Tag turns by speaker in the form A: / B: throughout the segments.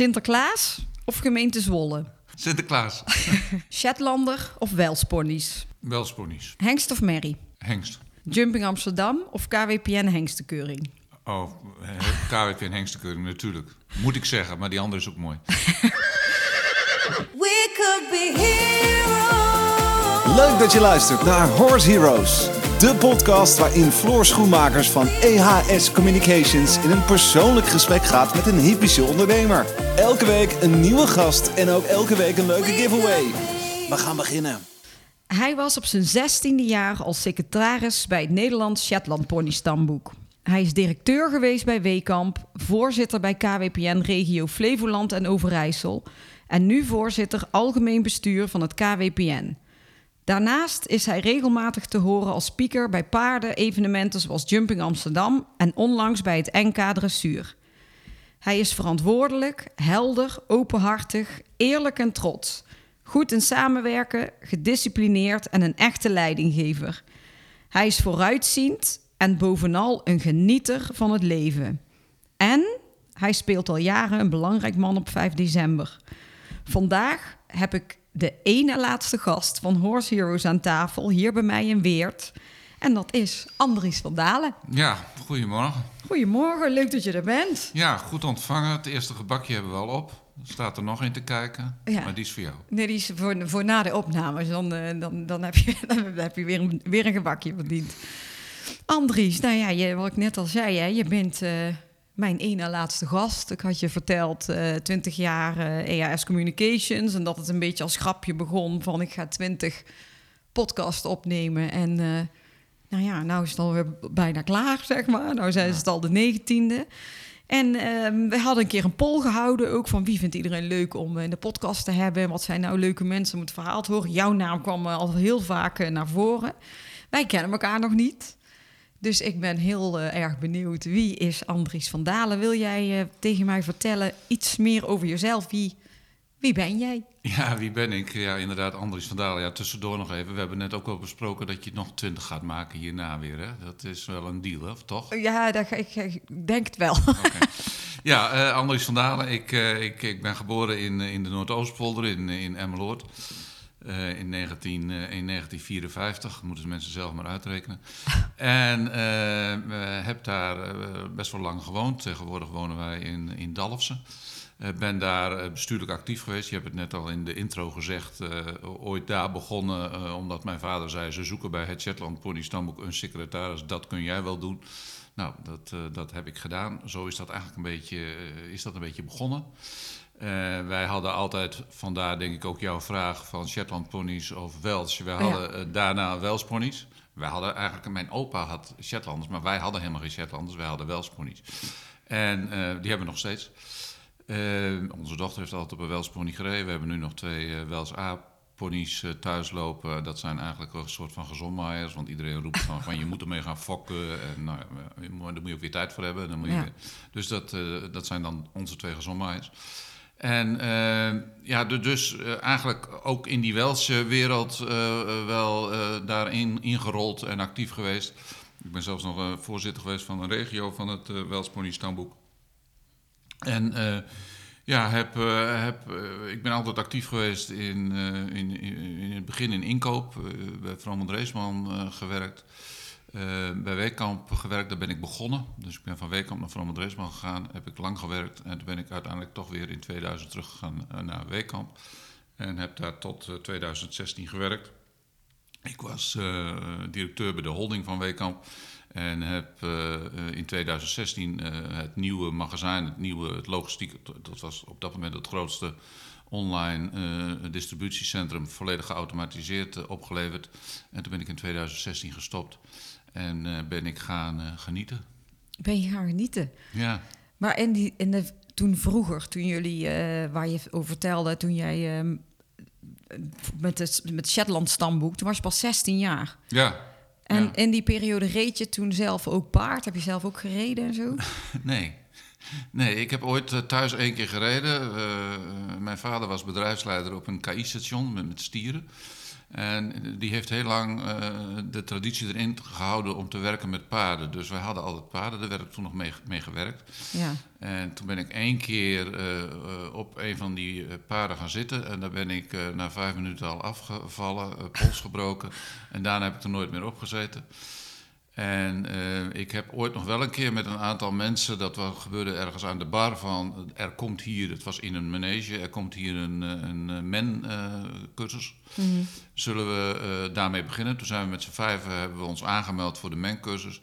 A: Sinterklaas of gemeente Zwolle?
B: Sinterklaas.
A: Shetlander of Welsponies?
B: Welsponies.
A: Hengst of Merrie?
B: Hengst.
A: Jumping Amsterdam of KWPN Hengstekeuring?
B: Oh, KWP en Hengstekeuring natuurlijk. Moet ik zeggen, maar die andere is ook mooi.
C: We could be heroes.
D: Leuk dat je luistert naar Horse Heroes. De podcast waarin Floor Schoenmakers van EHS Communications in een persoonlijk gesprek gaat met een hypische ondernemer. Elke week een nieuwe gast en ook elke week een leuke giveaway. We gaan beginnen.
A: Hij was op zijn zestiende jaar als secretaris bij het Nederlands Shetland Pony Stamboek. Hij is directeur geweest bij Weekamp, voorzitter bij KWPN Regio Flevoland en Overijssel en nu voorzitter algemeen bestuur van het KWPN. Daarnaast is hij regelmatig te horen als speaker bij paarden-evenementen zoals Jumping Amsterdam en onlangs bij het NK Dressuur. Hij is verantwoordelijk, helder, openhartig, eerlijk en trots. Goed in samenwerken, gedisciplineerd en een echte leidinggever. Hij is vooruitziend en bovenal een genieter van het leven. En hij speelt al jaren een belangrijk man op 5 december. Vandaag heb ik de ene laatste gast van Horse Heroes aan tafel, hier bij mij in Weert. En dat is Andries van Dalen.
B: Ja, goedemorgen.
A: Goedemorgen, leuk dat je er bent.
B: Ja, goed ontvangen. Het eerste gebakje hebben we al op. Er staat er nog in te kijken,
A: Ja.
B: maar die is voor jou.
A: Nee, die is voor, voor na de opnames. Dan, eh, dan, dan heb je, dan heb je weer, een, weer een gebakje verdiend. Andries, nou ja, je, wat ik net al zei, hè, je bent eh, mijn ene laatste gast. Ik had je verteld, eh 20 jaar eh, EAS Communications. En dat het een beetje als grapje begon van ik ga 20 podcast opnemen. En eh, nou ja, nou is het alweer bijna klaar, zeg maar. Nou zijn het al de negentiende. En ehm, we hadden een keer een poll gehouden ook van wie vindt iedereen leuk om eh, in de podcast te hebben. Wat zijn nou leuke mensen om het verhaal te horen. Jouw naam kwam eh, al heel vaak eh, naar voren. Wij kennen elkaar nog niet. Dus ik ben heel eh, erg benieuwd. Wie is Andries van Dalen? Wil jij eh, tegen mij vertellen iets meer over jezelf? Wie, wie ben jij?
B: Ja, wie ben ik? Ja, inderdaad, Andries van Dalen. Ja, tussendoor nog even. We hebben net ook al besproken dat je het nog 20 gaat maken hierna weer. Hè? Dat is wel een deal, of toch?
A: Ja, dat, ga ik, ik denk het wel.
B: Ja, eh, Andries van Dalen. Ik, ik, ik ben geboren in, in de Noordoostpolder in, in Emmeloord. Eh, in, 19, eh, in 1954, moeten mensen zelf maar uitrekenen. En eh, eh, heb daar eh, best wel lang gewoond. Tegenwoordig wonen wij in, in Dalfsen. Eh, ben daar eh, bestuurlijk actief geweest. Je hebt het net al in de intro gezegd. eh, ooit daar begonnen eh, omdat mijn vader zei... ze zoeken bij het Shetland Pony Stamboek een secretaris. Dat kun jij wel doen. Nou, dat, eh, dat heb ik gedaan. Zo is dat eigenlijk een beetje, eh, is dat een beetje begonnen. Eh, wij hadden altijd, vandaar denk ik ook jouw vraag van Shetland ponies of Welsh. Wij
A: Ja.
B: hadden eh, daarna Welsh ponies. Wij hadden eigenlijk, mijn opa had Shetlanders, maar wij hadden helemaal geen Shetlanders. Wij hadden Welsh ponies. En eh, die hebben we nog steeds. Onze dochter heeft altijd op een Welsh pony gereden. We hebben nu nog twee Welsh A-ponies thuis lopen. Dat zijn eigenlijk een soort van gezondmaaiers. Want iedereen roept van, van je moet ermee gaan fokken. En nou, daar moet je ook weer tijd voor hebben. Dan moet je
A: Ja.
B: weer- dus dat, dat zijn dan onze twee gezondmaaiers. En eh, ja, du- dus eh, eigenlijk ook in die Welse wereld eh, wel daarin ingerold en actief geweest. Ik ben zelfs nog voorzitter geweest van een regio van het uh, Wels Pony Stamboek. En ja, heb, heb, ik ben altijd actief geweest in, in, in, in het begin in inkoop. bij Vroom Dreesman eh, gewerkt. Eh, bij Weekamp gewerkt, daar ben ik begonnen. Dus ik ben van Weekamp naar Vroom Dreesman gegaan. Heb ik lang gewerkt. En toen ben ik uiteindelijk toch weer in 2000 teruggegaan eh, naar Weekamp. En heb daar tot eh, 2016 gewerkt. Ik was eh, directeur bij de holding van Weekamp. En heb eh, eh, in 2016 eh, het nieuwe magazijn, het nieuwe het logistiek, dat was op dat moment het grootste online eh, distributiecentrum, volledig geautomatiseerd eh, opgeleverd. En toen ben ik in 2016 gestopt en eh, ben ik gaan eh, genieten.
A: Ben je gaan genieten?
B: Ja,
A: Maar in die, in de, toen vroeger, toen jullie, eh, waar je over vertelde, toen jij ehm, met het met Shetland stamboek, toen was je pas 16 jaar.
B: ja.
A: En
B: Ja.
A: in die periode reed je toen zelf ook paard? Heb je zelf ook gereden en zo?
B: Nee. Nee, ik heb ooit thuis één keer gereden. Mijn vader was bedrijfsleider op een KI-station met, met stieren. En die heeft heel lang eh, de traditie erin gehouden om te werken met paarden. Dus wij hadden altijd paarden, daar werd ik toen nog mee, mee gewerkt.
A: Ja.
B: En toen ben ik één keer eh, eh, op een van die paarden gaan zitten. En daar ben ik na vijf minuten al afgevallen, pols gebroken. En daarna heb ik er nooit meer op gezeten. En eh, ik heb ooit nog wel een keer met een aantal mensen, dat was, gebeurde ergens aan de bar van, er komt hier, het was in een manege, er komt hier een, eh, een men-cursus. Zullen we eh, daarmee beginnen? Toen zijn we met z'n vijven, hebben we ons aangemeld voor de men-cursus.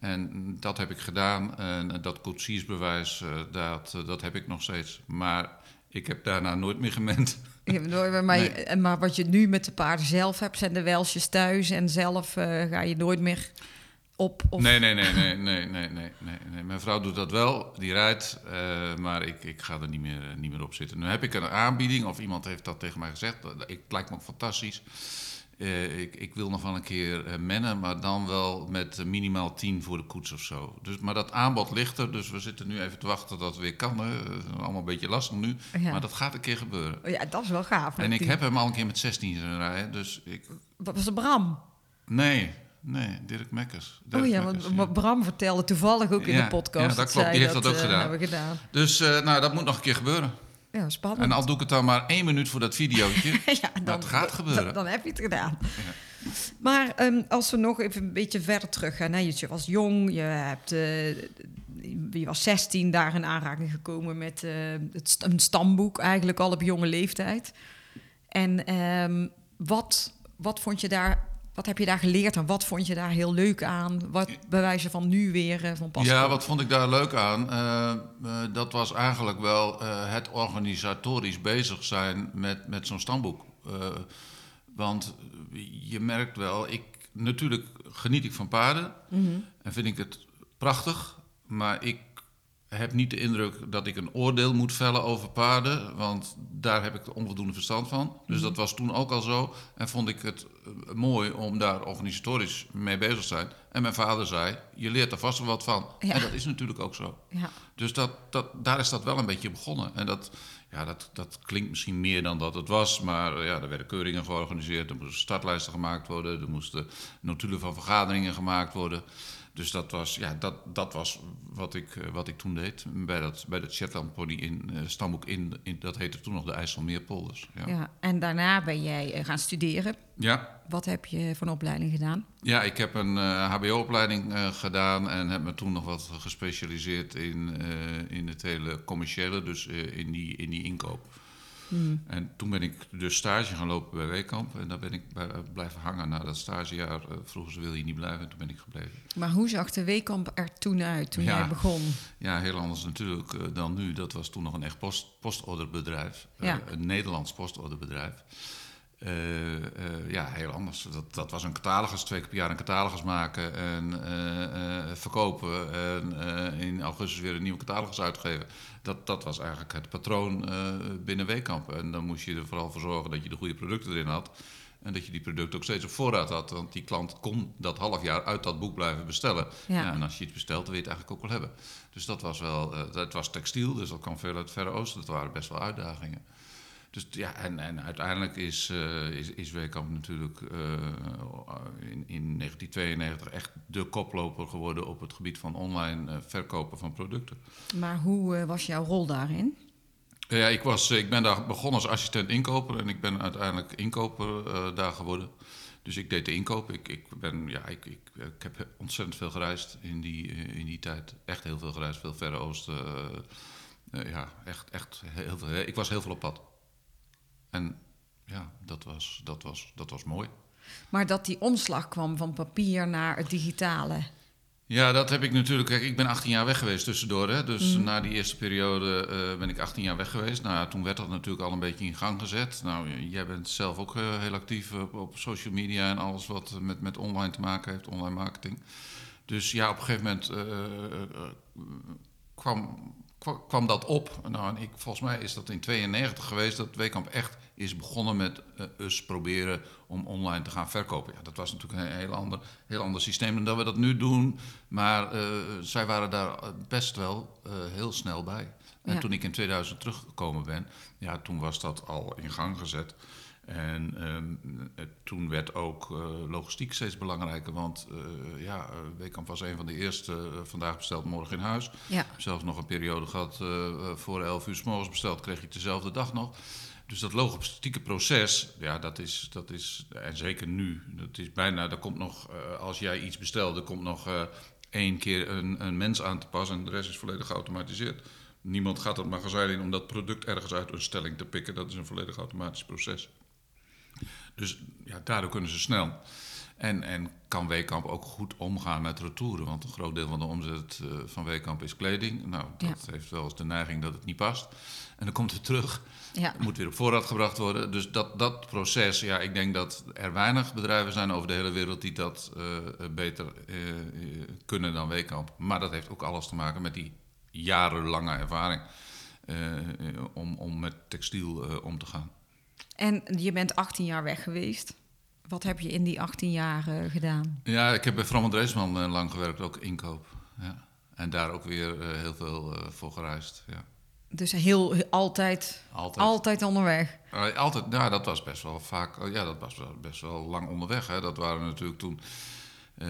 B: En dat heb ik gedaan. En dat koetsiersbewijs, eh, dat, eh, dat heb ik nog steeds. Maar ik heb daarna nooit meer gemend.
A: Meer- maar,
B: Nee.
A: maar wat je nu met de paarden zelf hebt, zijn de welsjes thuis en zelf eh, ga je nooit meer op? Of...
B: Nee, nee, nee, nee, nee, nee, nee, nee, Mijn vrouw doet dat wel, die rijdt, uh, maar ik, ik ga er niet meer, eh, niet meer op zitten. Nu heb ik een aanbieding, of iemand heeft dat tegen mij gezegd, ik, het lijkt me ook fantastisch. Uh, ik, ik, wil nog wel een keer mennen, maar dan wel met minimaal 10 voor de koets of zo. Dus, maar dat aanbod ligt er, dus we zitten nu even te wachten dat het weer kan. Hè. Allemaal een beetje lastig nu, maar dat gaat een keer gebeuren.
A: Oh ja, dat is wel gaaf.
B: En ik heb hem al een keer met 16 rijden, dus ik...
A: Dat was een Bram?
B: Nee, nee, Dirk Mekkers. Dirk
A: oh ja,
B: Mekkers,
A: want Bram vertelde toevallig ook in
B: Ja,
A: de podcast.
B: ja, dat klopt. Die heeft dat ook
A: eh,
B: gedaan.
A: hebben gedaan.
B: Dus eh, nou, dat moet nog een keer gebeuren.
A: Ja, spannend.
B: En al doe ik het dan maar één minuut voor dat videootje.
A: ja,
B: maar het gaat gebeuren.
A: Dan, dan heb je het gedaan. Maar ehm, als we nog even een beetje verder terug gaan. Hè, je was jong, je, hebt, eh, je was 16 daar in aanraking gekomen met het, een stamboek, eigenlijk al op jonge leeftijd. En ehm, wat, wat vond je daar, wat heb je daar geleerd en wat vond je daar heel leuk aan? Wat bij wijze van nu weer eh, van pas.
B: ja, wat vond ik daar leuk aan? Eh, eh, dat was eigenlijk wel het organisatorisch bezig zijn met, met zo'n stamboek. Want je merkt wel, ik, natuurlijk geniet ik van paarden en vind ik het prachtig, maar ik heb niet de indruk dat ik een oordeel moet vellen over paarden, want daar heb ik onvoldoende verstand van. Dus dat was toen ook al zo. En vond ik het eh, mooi om daar organisatorisch mee bezig te zijn. En mijn vader zei: Je leert er vast wel wat van.
A: Ja.
B: En dat is natuurlijk ook zo.
A: Ja.
B: Dus dat, dat, daar is dat wel een beetje begonnen. En dat, ja, dat, dat klinkt misschien meer dan dat het was. Maar eh, ja, er werden keuringen georganiseerd. Er moesten startlijsten gemaakt worden. Er moesten notulen van vergaderingen gemaakt worden. Dus dat was, ja, dat, dat was wat, ik, eh, wat ik toen deed. Bij dat, bij dat Shetland Pony in eh, Stamboek in, in, dat heette toen nog de IJsselmeerpolders. Ja. Ja.
A: Ja. En daarna ben jij eh, gaan studeren.
B: Ja.
A: Wat heb je voor een opleiding gedaan?
B: ik heb een HBO-opleiding gedaan en heb me toen nog wat gespecialiseerd in, in het hele commerciële, dus in, die, in die inkoop. En toen ben ik dus stage gaan lopen bij Weekamp en daar ben ik bij, blijven hangen na dat stagejaar. Eh, vroegen ze wil je niet blijven en toen ben ik gebleven.
A: Maar hoe zag de Weekamp er toen uit, toen
B: Ja.
A: jij begon?
B: Ja, heel anders natuurlijk eh, dan nu. Dat was toen nog een echt post, postorderbedrijf. Eh, een Nederlands postorderbedrijf. Eh, eh, ja, heel anders. Dat, dat was een catalogus, twee keer per jaar een catalogus maken en eh, verkopen. En in augustus weer een nieuwe catalogus uitgeven. Dat, dat was eigenlijk het patroon binnen Weekamp. En dan moest je er vooral voor zorgen dat je de goede producten erin had. En dat je die producten ook steeds op voorraad had. Want die klant kon dat half jaar uit dat boek blijven bestellen.
A: Ja.
B: Ja, en als je iets bestelt, dan wil je het eigenlijk ook wel hebben. Dus dat was wel, dat was textiel, dus dat kwam veel uit het Verre Oosten. Dat waren best wel uitdagingen. Dus ja, en, en uiteindelijk is, eh is, is natuurlijk eh, in, in 1992 echt de koploper geworden op het gebied van online eh, verkopen van producten.
A: Maar hoe was jouw rol daarin?
B: Ja, ik, was, ik ben daar begonnen als assistent inkoper en ik ben uiteindelijk inkoper daar geworden. Dus ik deed de inkoop. Ik, ik, ben, ja, ik, ik, ik heb ontzettend veel gereisd in die, in die tijd. Echt heel veel gereisd, veel Verre Oosten. ja, echt, echt heel veel. Ik was heel veel op pad. En ja, dat was, dat was, dat was mooi.
A: Maar dat die omslag kwam van papier naar het digitale.
B: Ja, dat heb ik natuurlijk. Kijk, ik ben 18 jaar weg geweest tussendoor. Hè? Dus na die eerste periode eh, ben ik 18 jaar weg geweest. Nou, ja, toen werd dat natuurlijk al een beetje in gang gezet. Nou, jij bent zelf ook eh, heel actief op, op social media en alles wat met, met online te maken heeft, online marketing. Dus ja, op een gegeven moment eh, eh, eh, kwam, kwam, dat op. Nou, en ik, volgens mij is dat in 92 geweest dat Weekamp echt is begonnen met eh us proberen om online te gaan verkopen. Ja, dat was natuurlijk een heel ander, heel ander systeem dan dat we dat nu doen. Maar eh, zij waren daar best wel eh, heel snel bij. En
A: Ja.
B: toen ik in 2000 teruggekomen ben, ja, toen was dat al in gang gezet. En ehm, eh, toen werd ook eh, logistiek steeds belangrijker. Want eh ja, eh, Weekamp was een van de eerste. vandaag besteld, morgen in huis.
A: Ja.
B: Zelfs nog een periode gehad. eh, eh, voor 11 uur s morgens besteld, kreeg je het dezelfde dag nog. Dus dat logistieke proces, ja, dat is, dat is, en zeker nu, dat is bijna, daar komt nog, als jij iets bestelt, er komt nog één keer een, een mens aan te passen en de rest is volledig geautomatiseerd. Niemand gaat het magazijn in om dat product ergens uit een stelling te pikken. Dat is een volledig automatisch proces. Dus ja, daardoor kunnen ze snel. En, en kan Weekamp ook goed omgaan met retouren. Want een groot deel van de omzet eh, van Weekamp is kleding. Nou, dat heeft wel eens de neiging dat het niet past. En dan komt het terug.
A: Ja.
B: Het moet weer op voorraad gebracht worden. Dus dat, dat proces, ja, ik denk dat er weinig bedrijven zijn over de hele wereld die dat eh, beter eh, eh, kunnen dan Weekamp. Maar dat heeft ook alles te maken met die jarenlange ervaring om, om met textiel om te gaan.
A: En je bent 18 jaar weg geweest. Wat heb je in die 18 jaar gedaan?
B: Ja, ik heb bij Bram Dreesman eh, lang gewerkt, ook inkoop. Ja. En daar ook weer eh, heel veel eh, voor gereisd. Ja.
A: Dus heel, heel- altijd,
B: Altijd.
A: altijd onderweg.
B: Altijd, ja, dat was best wel vaak, oh ja, dat was best wel lang onderweg. Hè. Dat waren natuurlijk toen, eh,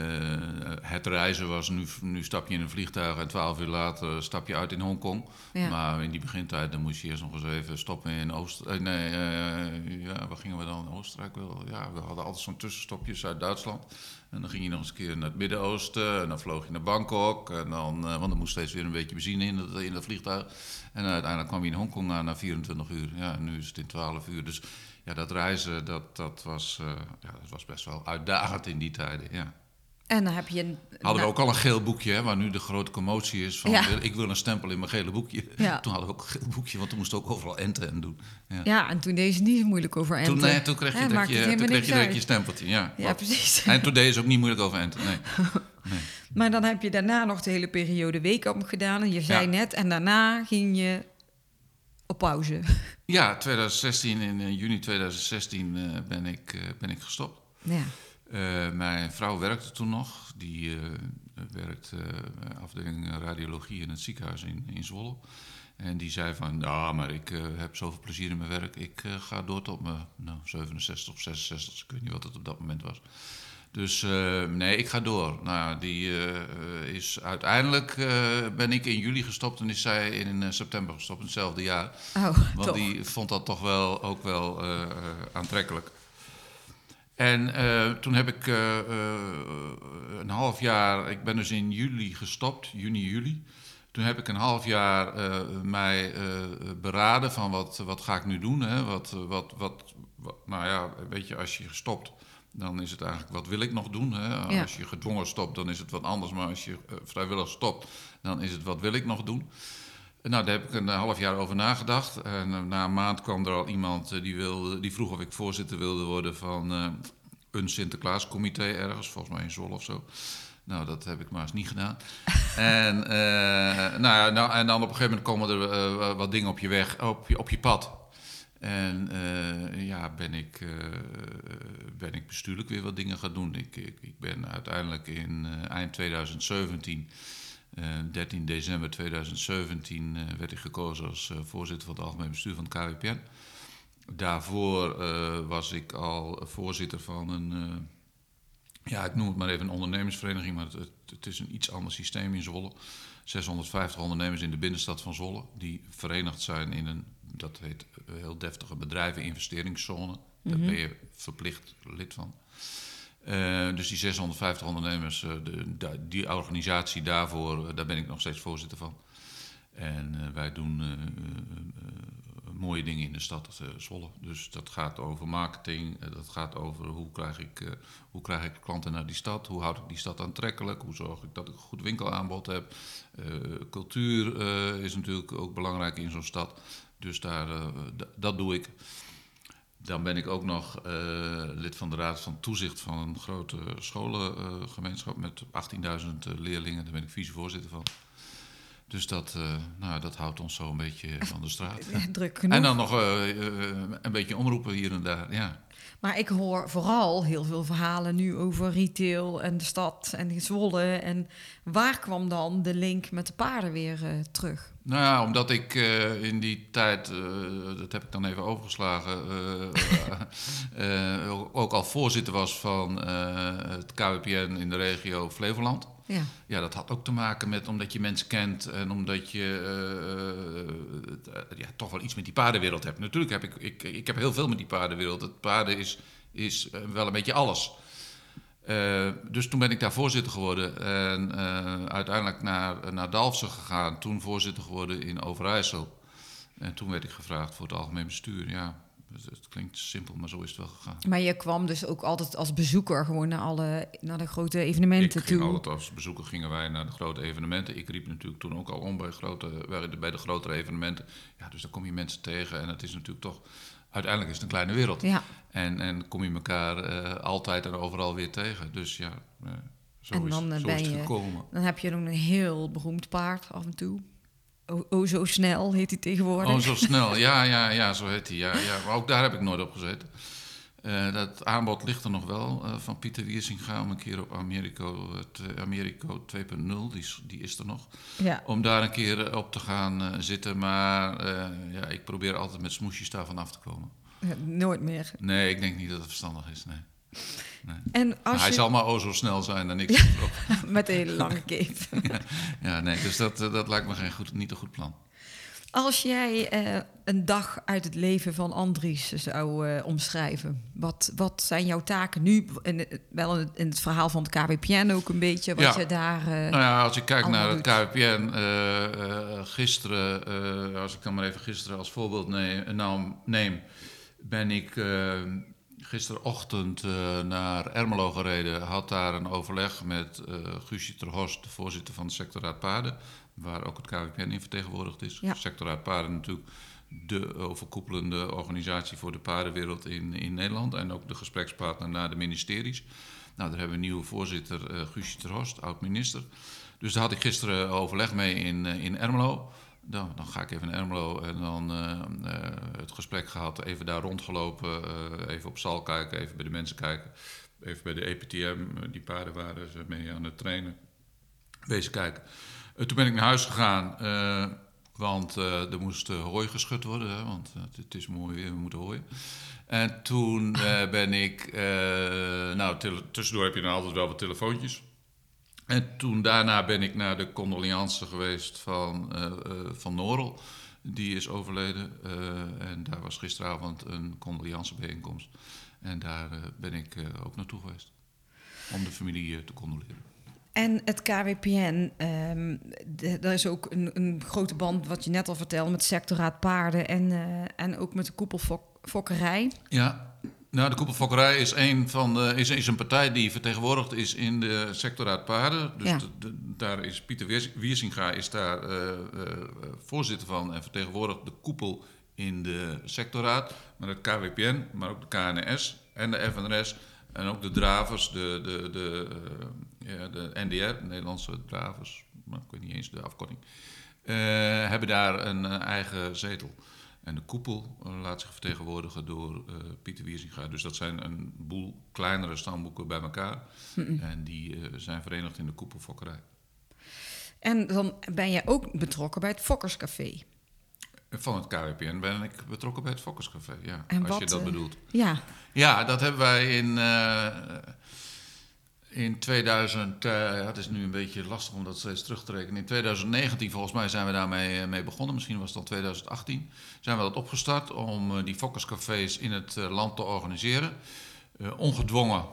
B: het reizen was, nu, nu stap je in een vliegtuig en twaalf uur later stap je uit in Hongkong.
A: Ja.
B: Maar in die begintijd, dan moest je eerst nog eens even stoppen in Oostenrijk. nee, eh, ja, waar gingen we dan? In Oostenrijk wel. Ja, we hadden altijd zo'n tussenstopje, Zuid-Duitsland. En dan ging je nog eens een keer naar het Midden-Oosten. En dan vloog je naar Bangkok. En dan, eh, want er moest steeds weer een beetje benzine in dat, in dat vliegtuig. En uiteindelijk kwam je in Hongkong aan na 24 uur. Ja, nu is het in 12 uur. Dus ja, dat reizen, dat, dat, was, eh, ja, dat was best wel uitdagend in die tijden. Ja.
A: En dan heb je... een-
B: Hadden we
A: nou,
B: ook al een geel boekje, hè, waar nu de grote commotie is van...
A: Ja.
B: ik wil een stempel in mijn gele boekje.
A: Ja.
B: Toen hadden we ook een geel boekje, want toen moesten we ook overal enten en doen. Ja.
A: Ja, en toen deed ze niet zo moeilijk over enten.
B: Toen, nee, toen kreeg je
A: maakt
B: je, toen kreeg je, stempeltje. Ja,
A: Ja,
B: Wat-
A: precies.
B: En toen deed ze ook niet moeilijk over enten, nee.
A: Maar dan heb je daarna nog de hele periode weekamp gedaan. En je zei net, en daarna ging je op pauze.
B: Ja, 2016, in eh, juni 2016 eh, ben, ik, eh, ben ik gestopt.
A: Ja.
B: Eh, mijn vrouw werkte toen nog. Die eh werkte eh, afdeling radiologie in het ziekenhuis in, in Zwolle. En die zei van, ja, maar ik heb zoveel plezier in mijn werk. Ik ga door tot mijn nou, 67 of 66, ik weet niet wat het op dat moment was. Dus nee, ik ga door. Nou, die is uiteindelijk ben ik in juli gestopt en is zij in september gestopt, in hetzelfde jaar.
A: Oh,
B: Want
A: toch.
B: die vond dat toch wel ook wel aantrekkelijk. En eh, toen heb ik eh, eh, een half jaar, ik ben dus in juli gestopt, juni, juli. Toen heb ik een half jaar mij beraden van wat, wat ga ik nu doen. Hè? Wat, wat, wat, wat, nou ja, weet je, als je stopt, dan is het eigenlijk wat wil ik nog doen. Hè?
A: Ja.
B: Als je gedwongen stopt, dan is het wat anders. Maar als je vrijwillig stopt, dan is het wat wil ik nog doen. Nou, daar heb ik een half jaar over nagedacht. En eh, na een maand kwam er al iemand eh, die, wilde, die vroeg of ik voorzitter wilde worden van eh, een Sinterklaascomité ergens, volgens mij in Zwolle of zo. Nou, dat heb ik maar eens niet gedaan. en, nou, ja, nou, en dan op een gegeven moment komen er wat dingen op je weg, op je, op je pad. En ja, ben ik, ben ik bestuurlijk weer wat dingen gaan doen. Ik, ik, ik ben uiteindelijk in eind 2017 eh, 13 december 2017 eh, werd ik gekozen als eh, voorzitter van het algemeen bestuur van het KWPN. Daarvoor eh, was ik al voorzitter van een, eh, ja, ik noem het maar even een ondernemersvereniging, maar het, het, is een iets ander systeem in Zwolle. 650 ondernemers in de binnenstad van Zwolle, die verenigd zijn in een, dat heet eh, heel deftige bedrijven-investeringszone. Daar ben je verplicht lid van. Eh, dus die 650 ondernemers, eh, de, die organisatie daarvoor, eh, daar ben ik nog steeds voorzitter van. En wij doen mooie dingen in de stad Zwolle. Dus dat gaat over marketing, dat gaat over hoe krijg, ik, hoe krijg ik klanten naar die stad, hoe houd ik die stad aantrekkelijk, hoe zorg ik dat ik een goed winkelaanbod heb. Cultuur is natuurlijk ook belangrijk in zo'n stad. Dus daar, dat doe ik. Dan ben ik ook nog eh, lid van de Raad van Toezicht van een grote scholengemeenschap met 18.000 leerlingen. Daar ben ik vicevoorzitter van. Dus dat, eh, nou, dat houdt ons zo een beetje van de straat.
A: Ja, druk genoeg.
B: En dan nog eh, eh, een beetje omroepen hier en daar. Ja.
A: Maar ik hoor vooral heel veel verhalen nu over retail en de stad en Zwolle. En waar kwam dan de link met de paarden weer terug?
B: Nou ja, omdat ik in die tijd, dat heb ik dan even overgeslagen, ook al voorzitter was van het KWPN in de regio Flevoland.
A: Ja.
B: Ja, dat had ook te maken met omdat je mensen kent en omdat je eh, eh, ja, toch wel iets met die paardenwereld hebt. Natuurlijk heb ik, ik, ik heb heel veel met die paardenwereld. Het paarden is, is eh, wel een beetje alles. Dus toen ben ik daar voorzitter geworden en uiteindelijk naar, naar Dalfsen gegaan. Toen voorzitter geworden in Overijssel. En toen werd ik gevraagd voor het algemeen bestuur. Ja, het, het klinkt simpel, maar zo is het wel gegaan.
A: Maar je kwam dus ook altijd als bezoeker gewoon naar, alle, naar de grote evenementen
B: Ik ging
A: toe.
B: altijd als bezoeker gingen wij naar de grote evenementen. Ik riep natuurlijk toen ook al om bij, grote, bij de- grotere evenementen. Ja, dus dan kom je mensen tegen en het is natuurlijk toch... Uiteindelijk is het een kleine wereld.
A: Ja.
B: En, en kom je elkaar eh, altijd en overal weer tegen. Dus ja, eh, zo,
A: En
B: is,
A: dan, eh,
B: zo
A: ben
B: is het
A: je-
B: gekomen.
A: Dan heb je nog een heel beroemd paard af en toe. O, o zo snel heet hij tegenwoordig.
B: Oh, zo snel. Ja, ja, ja, zo heet hij. Ja, ja. Maar ook daar heb ik nooit op gezeten. Eh, dat aanbod ligt er nog wel eh, van Pieter Wiersinga om een keer op Americo, het, eh, Americo 2.0, die, is- die is er nog.
A: Ja.
B: Om daar een keer op te gaan zitten. Maar ja, ik probeer altijd met smoesjes daarvan af te komen.
A: Nooit meer.
B: Nee, ik denk niet dat het verstandig is. Nee.
A: En als
B: hij zal maar o zo snel zijn niks erop.
A: met een hele lange cape.
B: Ja, nee, dus dat, eh, dat lijkt me geen goed, niet een goed plan.
A: Als jij eh, een dag uit het leven van Andries zou eh, omschrijven, wat, wat zijn jouw taken nu? En, wel in het, in het verhaal van het KWPN ook een beetje, wat
B: Ja.
A: je daar... eh,
B: Nou ja, als ik kijk naar het. KWPN, gisteren, als ik dan maar even gisteren als voorbeeld neem, neem ben ik gisterochtend eh, naar Ermelo gereden. Had daar een overleg met eh Guusje ter Horst, de voorzitter van de sectorraad Paarden, waar ook het KWPN in vertegenwoordigd is.
A: Ja.
B: Sectorraad Paarden natuurlijk de overkoepelende organisatie voor de paardenwereld in, in Nederland en ook de gesprekspartner naar de ministeries. Nou, daar hebben we een nieuwe voorzitter, eh Guusje ter Horst, oud-minister. Dus daar had ik gisteren overleg mee in, in Ermelo. Dan, dan ga ik even naar Ermelo en dan eh, eh, het gesprek gehad, even daar rondgelopen, eh, even op stal kijken, even bij de mensen kijken. Even bij de EPTM, die paarden waren ze mee aan het trainen. Wezen kijken. Toen ben ik naar huis gegaan, want er moest hooi geschud worden, hè, want het, is mooi weer, we moeten hooien. En toen ben ik, nou tussendoor heb je dan altijd wel wat telefoontjes. En toen daarna ben ik naar de condoleance geweest van, eh, van Norel. Die is overleden. eh, en daar was gisteravond een condoleancebijeenkomst. En daar ben ik ook naartoe geweest. Om de familie te condoleren.
A: En het KWPN, ehm de- daar is ook een, een grote band, wat je net al vertelde, met sectorraad paarden en, en ook met de koepelfokkerij.
B: Ja, nou, de Koepelfokkerij is, een van de, is, is een partij die vertegenwoordigd is in de sectorraad paarden. Dus
A: Ja.
B: de- de- daar is Pieter Wiers- Wiersinga is daar eh, eh, voorzitter van en vertegenwoordigt de koepel in de sectorraad. Maar het KWPN, maar ook de KNS en de FNRS en ook de dravers, de, de, de, eh, ja, de NDR, de Nederlandse dravers, maar ik weet niet eens de afkorting, hebben daar een eigen zetel. En de koepel eh, laat zich vertegenwoordigen door eh, Pieter Wiersinga. Dus dat zijn een boel kleinere stamboeken bij elkaar. En die eh, zijn verenigd in de koepelfokkerij.
A: En dan ben jij ook betrokken bij het Fokkerscafé.
B: Van het KWPN ben ik betrokken bij het Fokkerscafé, ja,
A: En
B: als
A: wat,
B: je dat bedoelt.
A: Ja,
B: Ja, dat hebben wij in, in 2000... eh, het is nu een beetje lastig om dat steeds terug te rekenen. In 2019 volgens mij zijn we daarmee eh, mee begonnen. Misschien was het al 2018. Zijn we dat opgestart om eh, die fokkerscafés in het land te organiseren. Ongedwongen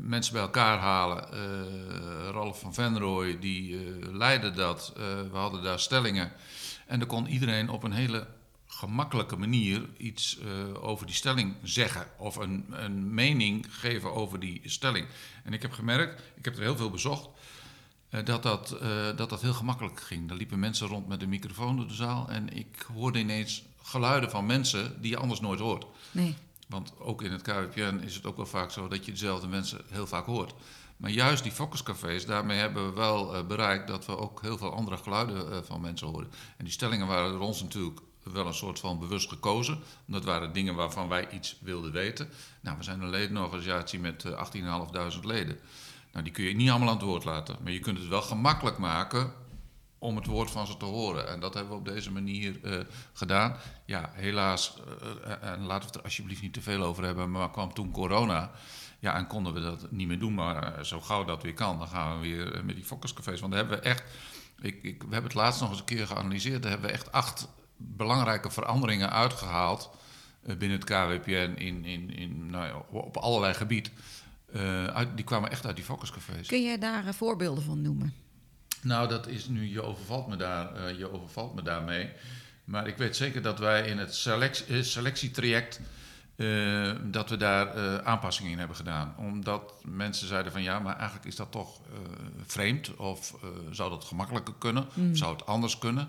B: mensen bij elkaar halen. Ralf van Venrooy die leidde dat. We hadden daar stellingen. En dan kon iedereen op een hele gemakkelijke manier iets eh, over die stelling zeggen. Of een, een mening geven over die stelling. En ik heb gemerkt, ik heb er heel veel bezocht. eh, dat, dat, eh, dat dat heel gemakkelijk ging. Er liepen mensen rond met een microfoon door de zaal. En ik hoorde ineens geluiden van mensen die je anders nooit hoort.
A: nee.
B: Want ook in het KWPN is het ook wel vaak zo dat je dezelfde mensen heel vaak hoort. Maar juist die focuscafés, daarmee hebben we wel bereikt dat we ook heel veel andere geluiden van mensen horen. En die stellingen waren door ons natuurlijk wel een soort van bewust gekozen. Het waren dingen waarvan wij iets wilden weten. Nou, we zijn een ledenorganisatie met eh, 18.500 leden. Nou, die kun je niet allemaal aan het woord laten. Maar je kunt het wel gemakkelijk maken om het woord van ze te horen. En dat hebben we op deze manier eh, gedaan. Ja, helaas, eh, eh, en laten we het er alsjeblieft niet te veel over hebben, maar kwam toen corona. Ja, en konden we dat niet meer doen. Maar eh, zo gauw dat weer kan, dan gaan we weer eh, met die focuscafés. Want daar hebben we echt, ik, ik, we hebben het laatst nog eens een keer geanalyseerd. Daar hebben we echt acht belangrijke veranderingen uitgehaald eh, binnen het KWPN in, in, in, nou ja, op allerlei gebied. Eh, uit, die kwamen echt uit die focuscafés.
A: Kun je daar eh, voorbeelden van noemen?
B: Nou, dat is nu, je overvalt me, daar, je overvalt me daarmee. Maar ik weet zeker dat wij in het select, eh, selectietraject, dat we daar aanpassingen in hebben gedaan. Omdat mensen zeiden van ja, maar eigenlijk is dat toch vreemd. Of zou dat gemakkelijker kunnen? Of zou het anders kunnen?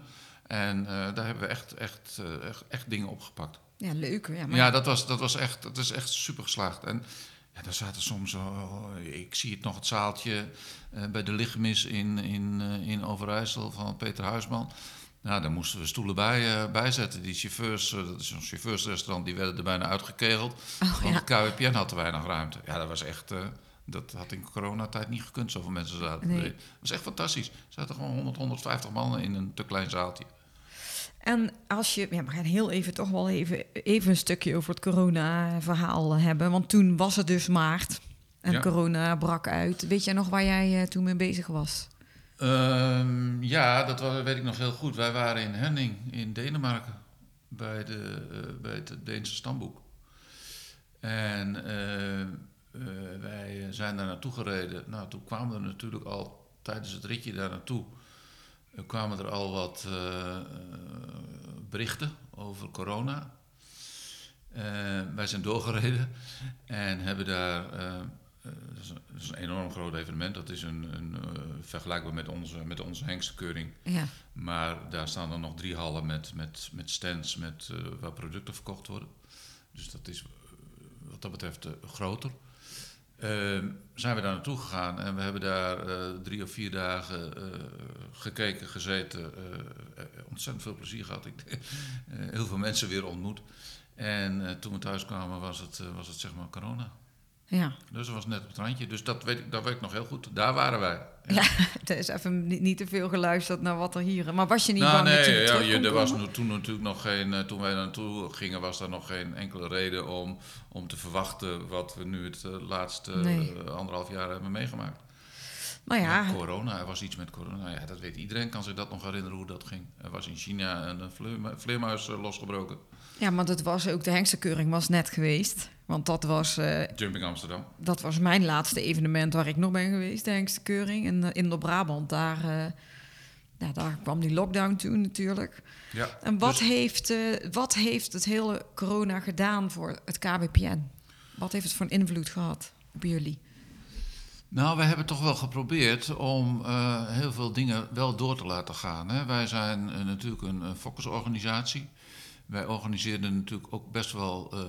B: En eh, daar hebben we echt, echt, eh, echt, echt dingen opgepakt.
A: Ja, leuk. Ja, maar
B: Ja, dat was, dat was echt, dat is echt super geslaagd. En ja, daar zaten soms, oh, ik zie het nog, het zaaltje eh, bij de lichtmis in, in, in Overijssel van Peter Huisman. Nou, daar moesten we stoelen bij, eh, bijzetten. Die chauffeurs, dat is een chauffeursrestaurant, die werden er bijna uitgekegeld.
A: Oh,
B: want
A: ja.
B: het KWPN had te weinig ruimte. Ja, dat was echt, dat had in coronatijd niet gekund, zoveel mensen zaten.
A: Nee.
B: Dat was echt fantastisch. Er zaten gewoon 100, 150 man in een te klein zaaltje.
A: En als je, ja, we gaan heel even toch wel even, even een stukje over het corona-verhaal hebben. Want toen was het dus maart en
B: Ja.
A: corona brak uit. Weet jij nog waar jij eh, toen mee bezig was?
B: Ehm, ja, dat weet ik nog heel goed. Wij waren in Henning in Denemarken bij, de, eh, bij het Deense stamboek. En eh, eh, wij zijn daar naartoe gereden. Nou, toen kwamen er natuurlijk al tijdens het ritje daar naartoe... eh, kwamen er al wat eh, berichten over corona. Eh, wij zijn doorgereden en hebben daar... dat, is een, dat is een enorm groot evenement. Dat is een, een, vergelijkbaar met onze, met onze hengstekeuring.
A: Ja,
B: Maar daar staan dan nog drie hallen met, met, met stands met, waar producten verkocht worden. Dus dat is wat dat betreft groter. Ehm, zijn we daar naartoe gegaan en we hebben daar eh, drie of vier dagen eh, gekeken, gezeten. eh, ontzettend veel plezier gehad. Ik, heel veel mensen weer ontmoet. En toen we thuis kwamen was het, was het zeg maar corona.
A: ja.
B: Dus dat was net op het randje. Dus dat weet ik, dat weet ik nog heel goed. Daar waren wij.
A: Ja. het is even niet, niet te veel geluisterd naar wat er hier... Maar was je niet
B: nou,
A: bang dat je
B: nee,
A: er
B: ja, je, er was toen natuurlijk nog geen. eh, Toen wij daar naartoe gingen, was er nog geen enkele reden om, om te verwachten wat we nu het eh, laatste
A: Nee.
B: eh, anderhalf jaar hebben meegemaakt.
A: Ja,
B: corona, er was iets met corona. Ja, dat weet iedereen, kan zich dat nog herinneren hoe dat ging. Er was in China een vleermu- vleermuis eh, losgebroken.
A: ja, maar dat was ook... De hengstenkeuring was net geweest. Want dat was... eh,
B: Jumping Amsterdam.
A: dat was mijn laatste evenement waar ik nog ben geweest, de Hengstenkeuring. In, eh, in Noord-Brabant, daar, eh, ja, daar kwam die lockdown toen natuurlijk.
B: Ja,
A: En wat,
B: dus-
A: heeft, wat heeft het hele corona gedaan voor het KWPN? Wat heeft het voor een invloed gehad op jullie?
B: Nou, wij hebben toch wel geprobeerd om eh, heel veel dingen wel door te laten gaan. Hè. Wij zijn eh, natuurlijk een, focusorganisatie. Wij organiseren natuurlijk ook best wel eh,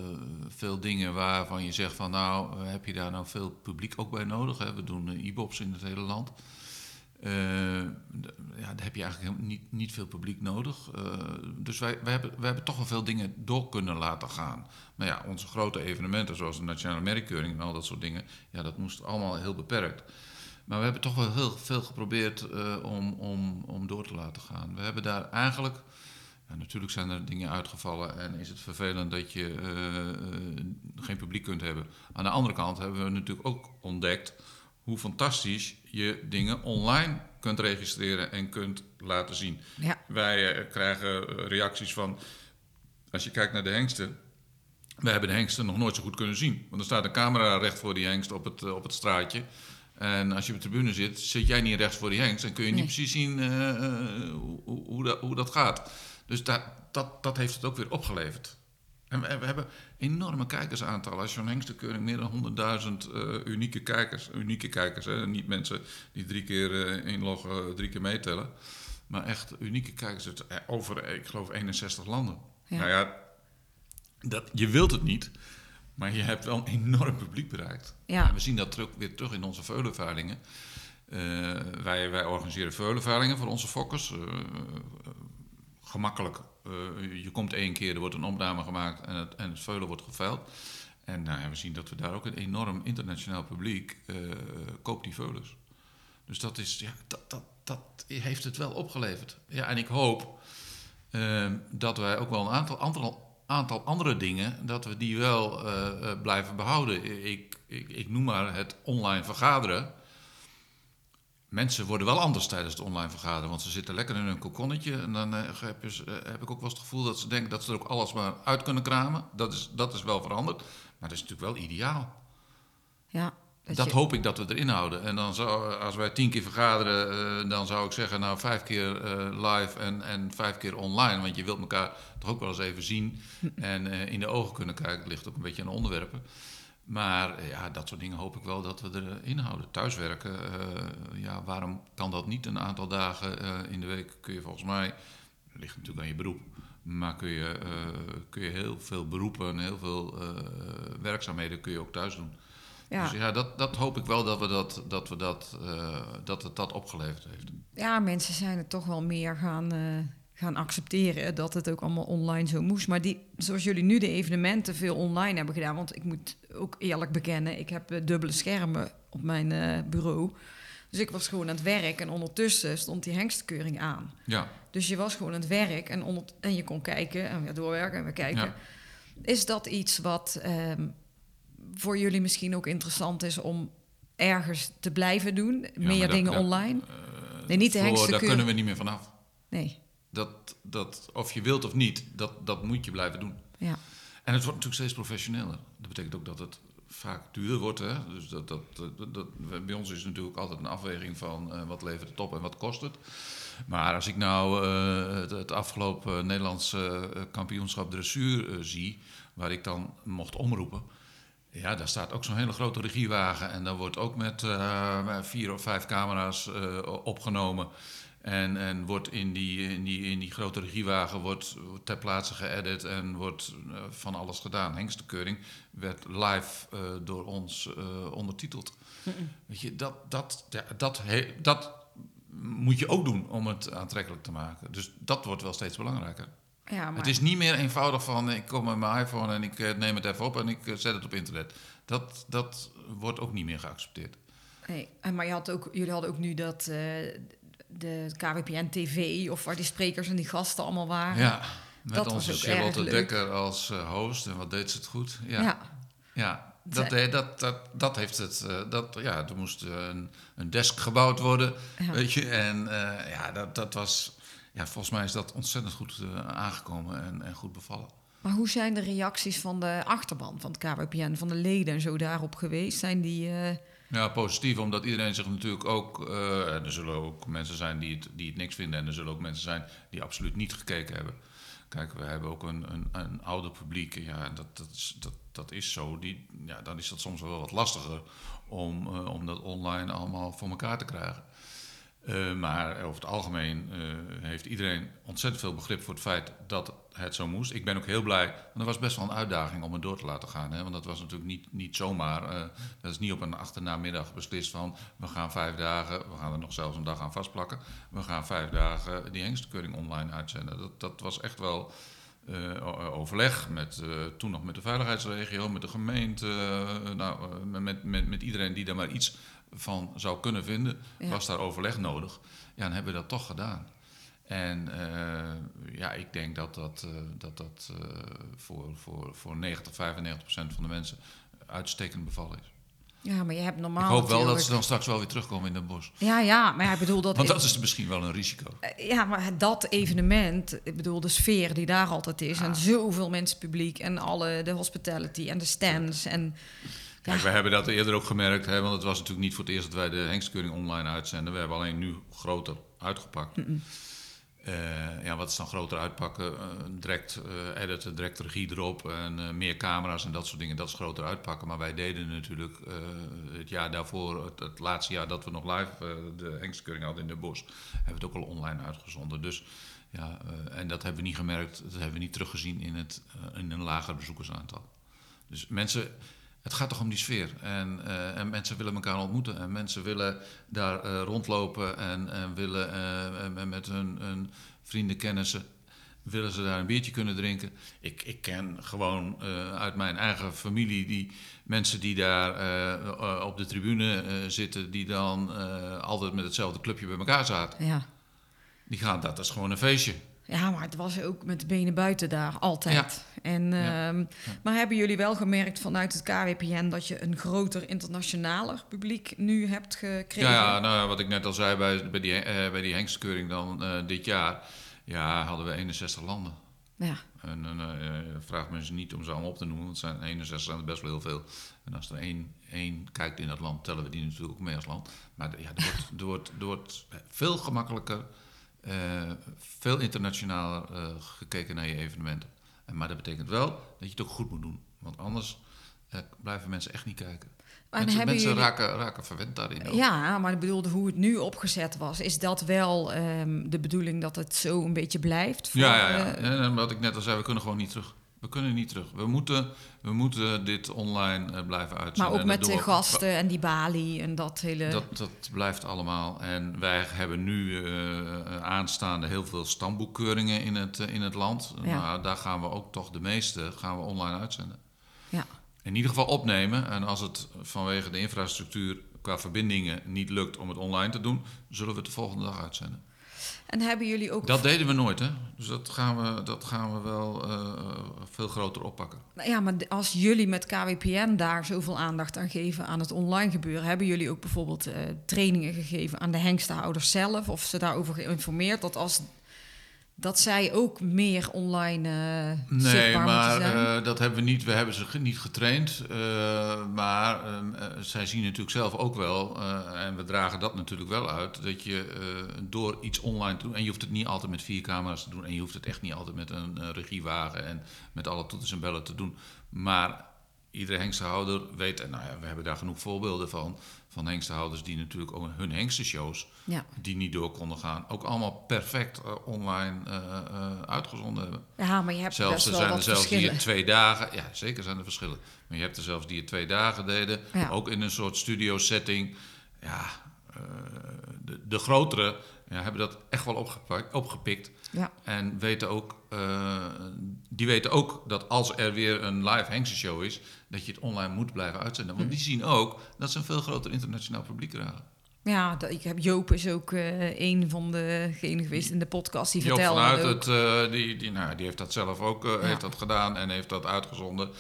B: veel dingen waarvan je zegt van nou, heb je daar nou veel publiek ook bij nodig? Hè? We doen e-bops in het hele land. Eh, ja, daar heb je eigenlijk niet, niet veel publiek nodig. Eh, dus wij, wij, hebben, wij hebben toch wel veel dingen door kunnen laten gaan. Maar ja, onze grote evenementen, zoals de Nationale Merkkeuring en al dat soort dingen, ja, dat moest allemaal heel beperkt. Maar we hebben toch wel heel veel geprobeerd eh, om, om, om door te laten gaan. We hebben daar eigenlijk. Ja, natuurlijk zijn er dingen uitgevallen en is het vervelend dat je geen publiek kunt hebben. Aan de andere kant hebben we natuurlijk ook ontdekt hoe fantastisch je dingen online kunt registreren en kunt laten zien.
A: Ja,
B: Wij eh, krijgen eh, reacties van, als je kijkt naar de hengsten, we hebben de hengsten nog nooit zo goed kunnen zien. Want er staat een camera recht voor die hengst op het, eh, op het straatje. En als je op de tribune zit, zit jij niet rechts voor die hengst en kun je
A: Nee.
B: niet precies zien hoe, hoe, hoe dat, hoe dat gaat. Dus dat, dat, dat heeft het ook weer opgeleverd. En we, we hebben enorme kijkersaantallen. Als je zo'n hengstenkeuring meer dan 100.000 eh, unieke kijkers, unieke kijkers, hè, niet mensen die drie keer eh, inloggen, drie keer meetellen, maar echt unieke kijkers uit, eh, over, ik geloof, 61 landen.
A: Ja.
B: Nou ja, dat, je wilt het niet, Maar je hebt wel een enorm publiek bereikt.
A: Ja.
B: En we zien dat terug, weer terug in onze veulenveilingen. Wij, wij organiseren veulenveilingen voor onze fokkers. Gemakkelijk. Eh, je komt één keer, er wordt een opname gemaakt en het, en het veulen wordt geveild. En nou, we zien dat we daar ook een enorm internationaal publiek eh, koopt die veulens. Dus dat, is, ja, dat, dat, dat heeft het wel opgeleverd. Ja, en ik hoop eh, dat wij ook wel een aantal, aantal, aantal andere dingen, dat we die wel eh, blijven behouden. Ik, ik, ik noem maar het online vergaderen. Mensen worden wel anders tijdens het online vergaderen, want ze zitten lekker in hun kokonnetje. En dan eh, heb, je, eh, heb ik ook wel eens het gevoel dat ze denken dat ze er ook alles maar uit kunnen kramen. Dat is, dat is wel veranderd, maar dat is natuurlijk wel ideaal.
A: Ja,
B: Dat,
A: je-
B: hoop ik dat we erin houden. En dan zou, als wij tien keer vergaderen, eh, dan zou ik zeggen, nou vijf keer live en, en vijf keer online. Want je wilt elkaar toch ook wel eens even zien en eh, in de ogen kunnen kijken. Het ligt ook een beetje aan de onderwerpen. Maar eh, ja, dat soort dingen hoop ik wel dat we erin houden. Thuiswerken, eh, ja, waarom kan dat niet een aantal dagen eh, in de week? Kun je volgens mij, ligt natuurlijk aan je beroep, maar kun je, kun je heel veel beroepen en heel veel werkzaamheden kun je ook thuis doen.
A: ja.
B: Dus ja, dat, dat hoop ik wel dat, we dat, dat, we dat, dat het dat opgeleverd heeft.
A: ja, mensen zijn het toch wel meer gaan, gaan accepteren dat het ook allemaal online zo moest. Maar die, zoals jullie nu de evenementen veel online hebben gedaan, want ik moet ook eerlijk bekennen, ik heb eh, dubbele schermen op mijn eh, bureau. Dus ik was gewoon aan het werk en ondertussen stond die hengstkeuring aan.
B: Ja,
A: Dus je was gewoon aan het werk en, onder, en je kon kijken en weer doorwerken en weer kijken.
B: Ja.
A: Is dat iets wat ehm, voor jullie misschien ook interessant is om ergens te blijven doen?
B: Ja,
A: Meer dingen
B: dat-
A: online?
B: eh,
A: Nee, niet de hengsten
B: Daar kunnen we niet meer vanaf.
A: Nee.
B: Dat, dat, of je wilt of niet, dat, dat moet je blijven doen.
A: Ja.
B: En het wordt natuurlijk steeds professioneler. Dat betekent ook dat het vaak duurder wordt. Hè? Dus dat, dat, dat, dat- bij ons is het natuurlijk altijd een afweging van eh, wat levert het op en wat kost het. Maar als ik nou eh, het, het afgelopen Nederlandse eh, kampioenschap dressuur zie, waar ik dan mocht omroepen. Ja, daar staat ook zo'n hele grote regiewagen. En daar wordt ook met vier of vijf camera's opgenomen. En, en wordt in die, in, die, in die grote regiewagen wordt ter plaatse geëdit en wordt eh, van alles gedaan. Hengstekeuring werd live eh, door ons eh, ondertiteld. Weet je, dat, dat, ja, dat, he- dat moet je ook doen om het aantrekkelijk te maken. Dus dat wordt wel steeds belangrijker.
A: Ja, maar,
B: Het is niet meer eenvoudig van ik kom met mijn iPhone en ik neem het even op en ik zet het op internet. Dat, dat wordt ook niet meer geaccepteerd.
A: nee. Maar je had ook, jullie hadden ook nu dat de KWPN TV of waar die sprekers en die gasten allemaal waren.
B: Ja, met
A: Dat was
B: onze
A: ook
B: Charlotte. Dekker als eh, host. En wat deed ze het goed? Ja, ja.
A: Ja.
B: dat, dat, dat, dat heeft het. eh, dat, ja, er moest een, een desk gebouwd worden.
A: Ja.
B: Weet je, en eh, ja, dat, dat was. Ja, volgens mij is dat ontzettend goed aangekomen en, en goed bevallen.
A: Maar hoe zijn de reacties van de achterban van het KWPN, van de leden en zo daarop geweest? Zijn die...
B: Ja, positief, omdat iedereen zich natuurlijk ook. eh, er zullen ook mensen zijn die het, die het niks vinden. En er zullen ook mensen zijn die absoluut niet gekeken hebben. Kijk, we hebben ook een, een, een ouder publiek. Ja, dat, dat, is, dat, dat is zo. Die, ja, dan is dat soms wel wat lastiger om, eh, om dat online allemaal voor elkaar te krijgen. Eh, maar over het algemeen eh, heeft iedereen ontzettend veel begrip voor het feit dat het zo moest. Ik ben ook heel blij, want er was best wel een uitdaging om het door te laten gaan. Hè? Want dat was natuurlijk niet, niet zomaar. eh, dat is niet op een achternamiddag beslist van we gaan vijf dagen, we gaan er nog zelfs een dag aan vastplakken. We gaan vijf dagen die hengstekeuring online uitzenden. Dat, dat was echt wel overleg met, toen nog met de veiligheidsregio, met de gemeente, eh, nou, met, met, met iedereen die daar maar iets van zou kunnen vinden,
A: Ja.
B: was daar overleg nodig. Ja, dan hebben we dat toch gedaan. En eh, ja, ik denk dat dat, eh, dat, dat eh, voor, voor, voor 90, 95 procent van de mensen uitstekend bevallen is.
A: ja, maar je hebt normaal
B: ik hoop wel dat ze dan straks wel weer terugkomen in Den Bosch.
A: Ja, ja, maar ja, ik bedoel dat...
B: Want dat is misschien wel een risico.
A: Ja, maar dat evenement, ik bedoel de sfeer die daar altijd is... en zoveel mensen publiek en alle, de hospitality en de stands en...
B: Kijk, we hebben dat eerder ook gemerkt, hè, want het was natuurlijk niet voor het eerst dat wij de hengstkeuring online uitzenden. We hebben alleen nu groter uitgepakt. Eh, ja, wat is dan groter uitpakken? Eh, direct eh, editen, direct regie erop en meer camera's en dat soort dingen. Dat is groter uitpakken. Maar wij deden natuurlijk het jaar daarvoor, het, het laatste jaar dat we nog live de hengstkeuring hadden in de bos, hebben we het ook al online uitgezonden. Dus ja, en dat hebben we niet gemerkt, dat hebben we niet teruggezien in, het, in een lager bezoekersaantal. Dus mensen, het gaat toch om die sfeer. En, eh, en mensen willen elkaar ontmoeten. En mensen willen daar eh, rondlopen en, en willen eh, en met hun, hun vrienden, kennissen, willen ze daar een biertje kunnen drinken. Ik, ik ken gewoon uit mijn eigen familie die mensen die daar op de tribune zitten, die dan altijd met hetzelfde clubje bij elkaar zaten.
A: Ja.
B: Die gaan, dat is gewoon een feestje.
A: Ja, maar het was ook met de benen buiten daar, altijd. En,
B: Ja.
A: ehm, Maar hebben jullie wel gemerkt vanuit het KWPN dat je een groter internationaler publiek nu hebt gekregen?
B: Ja, nou, wat ik net al zei bij, bij, die, eh, bij die hengstkeuring dan eh, dit jaar, ja, hadden we 61 landen.
A: Ja.
B: En dan eh, vraagt men ze niet om ze allemaal op te noemen, want het zijn 61 zijn er best wel heel veel. En als er één, één kijkt in dat land, tellen we die natuurlijk ook mee als land. Maar ja, er, wordt, er, wordt, er wordt veel gemakkelijker, eh, veel internationaler eh, gekeken naar je evenementen. En, maar dat betekent wel dat je het ook goed moet doen, want anders eh, blijven mensen echt niet kijken.
A: En
B: mensen
A: hebben
B: mensen
A: jullie-
B: raken, raken verwend daarin. ook.
A: Ja, maar ik bedoelde hoe het nu opgezet was. Is dat wel ehm, de bedoeling dat het zo een beetje blijft? voor,
B: Ja, ja, ja. En wat ik net al zei, we kunnen gewoon niet terug. We kunnen niet terug. We moeten, we moeten dit online eh, blijven uitzenden.
A: maar ook met de gasten en die balie en dat hele...
B: Dat, dat blijft allemaal. En wij hebben nu eh, aanstaande heel veel stamboekkeuringen in het, eh, in het land.
A: Ja.
B: Maar daar gaan we ook toch de meeste gaan we online uitzenden.
A: Ja.
B: In ieder geval opnemen. En als het vanwege de infrastructuur qua verbindingen niet lukt om het online te doen, zullen we het de volgende dag uitzenden.
A: En hebben jullie ook...
B: Dat deden we nooit, hè? Dus dat gaan we, dat gaan we wel eh, veel groter oppakken.
A: Nou Ja, maar als jullie met KWPN daar zoveel aandacht aan geven aan het online gebeuren, hebben jullie ook bijvoorbeeld eh, trainingen gegeven aan de hengstenhouders zelf? Of ze daarover geïnformeerd dat als dat zij ook meer online eh
B: Nee,
A: zichtbaar
B: maar
A: moeten zijn?
B: eh, dat hebben we niet. We hebben ze niet getraind. eh, maar ehm, eh, zij zien natuurlijk zelf ook wel, en we dragen dat natuurlijk wel uit, dat je door iets online te doen, en je hoeft het niet altijd met vier camera's te doen, en je hoeft het echt niet altijd met een regiewagen en met alle toeters en bellen te doen. Maar iedere hengstenhouder weet, en nou ja, we hebben daar genoeg voorbeelden van, van hengstenhouders die natuurlijk ook hun hengstenshows
A: ja.
B: die niet door konden gaan, ook allemaal perfect eh, online eh, eh, uitgezonden hebben.
A: ja, maar je hebt
B: Zelfs
A: best
B: er
A: wel
B: zijn er zelfs die het twee dagen. Ja, zeker zijn er verschillen. Maar je hebt er zelfs die het twee dagen deden.
A: Ja.
B: Ook in een soort studio setting. Ja, de, de grotere ja, hebben dat echt wel opgepakt, opgepikt.
A: Ja.
B: En weten ook, die weten ook dat als er weer een live Hengstenshow is, dat je het online moet blijven uitzenden. Want die zien ook dat ze een veel groter internationaal publiek krijgen.
A: Ja, dat, ik heb Joop is ook eh, een van degenen geweest in de podcast die
B: Joop
A: vertelde
B: vanuit het, eh, die, die, nou, die heeft dat zelf ook eh,
A: Ja.
B: heeft dat gedaan en heeft dat uitgezonden.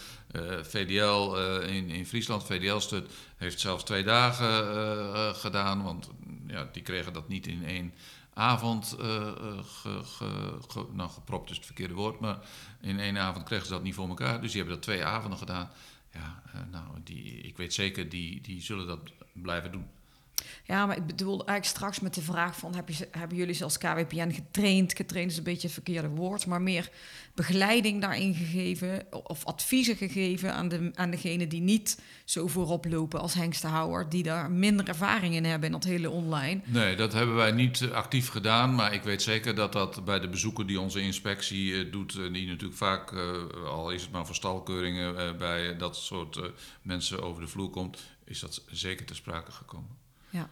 B: VDL in, in Friesland, VDL-stut, heeft zelfs twee dagen gedaan. Want ja, die kregen dat niet in één avond ge- nou, gepropt is het verkeerde woord, maar in één avond kregen ze dat niet voor elkaar. Dus die hebben dat twee avonden gedaan. Ja, eh, nou, die, ik weet zeker, die, die zullen dat blijven doen.
A: Ja, maar ik bedoel eigenlijk straks met de vraag van... Hebben jullie ze als KWPN getraind? Getraind is een beetje het verkeerde woord... maar meer begeleiding daarin gegeven... of adviezen gegeven aan, de, aan degene die niet zo voorop lopen als hengstenhouwer... die daar minder ervaring in hebben in dat hele online.
B: Nee, dat hebben wij niet eh, actief gedaan. Maar ik weet zeker dat dat bij de bezoeken die onze inspectie eh, doet, eh, die natuurlijk vaak, al is het maar voor stalkeuringen, bij dat soort mensen over de vloer komt, is dat zeker ter sprake gekomen.
A: Ja,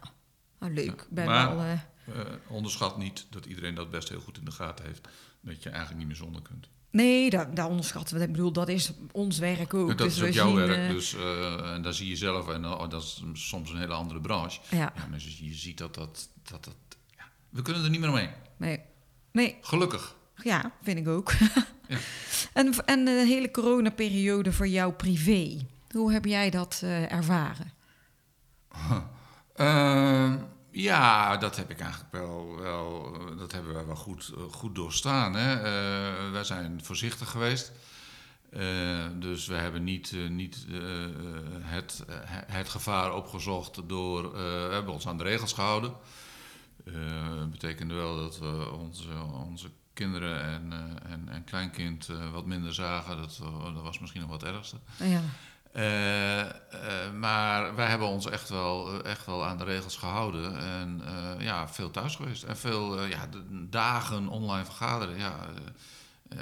A: nou, leuk. Ben
B: Maar-
A: wel... eh,
B: onderschat niet dat iedereen dat best heel goed in de gaten heeft. Dat je eigenlijk niet meer zonder kunt.
A: nee, daar, daar onderschatten we. Ik bedoel, dat is ons werk ook.
B: dat
A: Dus
B: is ook jouw
A: zien,
B: werk,
A: eh,
B: dus, eh, en daar zie je zelf. En oh, dat is soms een hele andere branche.
A: Ja,
B: Ja, je ziet dat dat... dat, dat ja, we kunnen er niet meer omheen.
A: nee. Nee,
B: Gelukkig.
A: Ja, vind ik ook.
B: Ja.
A: en, en de hele coronaperiode voor jou privé, hoe heb jij dat ervaren?
B: Ehm, ja, dat heb ik eigenlijk wel, wel eh, dat hebben we wel goed, eh, goed doorstaan. Hè? Eh, wij zijn voorzichtig geweest. Dus we hebben niet, niet het, het gevaar opgezocht door, we hebben ons aan de regels gehouden. Eh dat betekende wel dat we onze, onze kinderen en, en, en kleinkind wat minder zagen. Dat, dat was misschien nog wat ergste.
A: Ja,
B: Eh, eh, maar wij hebben ons echt wel, echt wel aan de regels gehouden. En eh, ja, veel thuis geweest. En veel ja, dagen online vergaderen. Ja,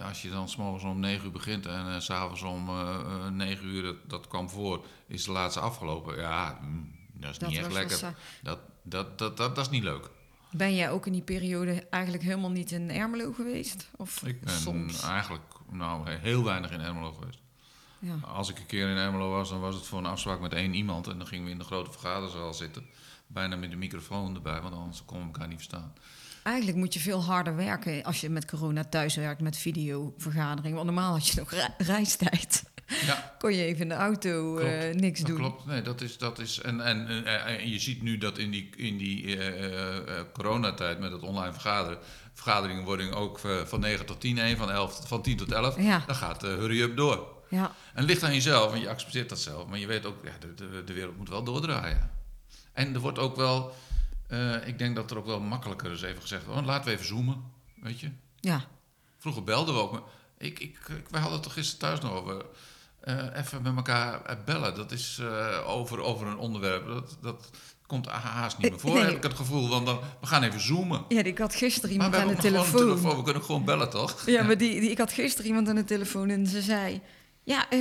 B: als je dan s'morgens om 9 uur begint en s s'avonds om eh, eh, 9 uur, dat, dat kwam voor, is de laatste afgelopen. Ja, mm, dat is
A: Dat
B: niet echt lekker. Dat, dat, dat, dat, dat is niet leuk.
A: Ben jij ook in die periode eigenlijk helemaal niet in Ermelo geweest? Of
B: Ik ben
A: soms?
B: eigenlijk nou, heel weinig in Ermelo geweest.
A: Ja.
B: Als ik een keer in Ermelo was, dan was het voor een afspraak met één iemand. En dan gingen we in de grote vergaderzaal zitten. Bijna met de microfoon erbij, want anders konden we elkaar niet verstaan.
A: Eigenlijk moet je veel harder werken als je met corona thuis werkt met videovergadering. Want normaal had je nog re- reistijd.
B: Ja,
A: Kon je even in de auto eh, niks
B: dat
A: doen.
B: klopt. Nee, dat is, dat is, en, en, eh, en je ziet nu dat in die, in die eh, coronatijd met het online vergaderen... vergaderingen worden ook van 9 tot 10 heen, van, 11, van 10 tot 11.
A: Ja.
B: Dan gaat de hurry-up door.
A: Ja,
B: En het ligt aan jezelf, en je accepteert dat zelf. Maar je weet ook, ja, de, de, de wereld moet wel doordraaien. En er wordt ook wel, eh, ik denk dat er ook wel makkelijker is even gezegd, oh, laten we even zoomen, weet je.
A: ja.
B: Vroeger belden we ook, maar ik, ik, ik, wij hadden het er gisteren thuis nog over. eh, even met elkaar bellen, dat is eh, over, over een onderwerp, dat, dat komt haast niet meer voor,
A: Nee.
B: heb ik het gevoel. Want dan, we gaan even zoomen.
A: ja ik had gisteren iemand aan de telefoon.
B: telefoon, we kunnen gewoon bellen, toch?
A: Ja, maar die, die, ik had gisteren iemand aan de telefoon en ze zei... Ja, eh,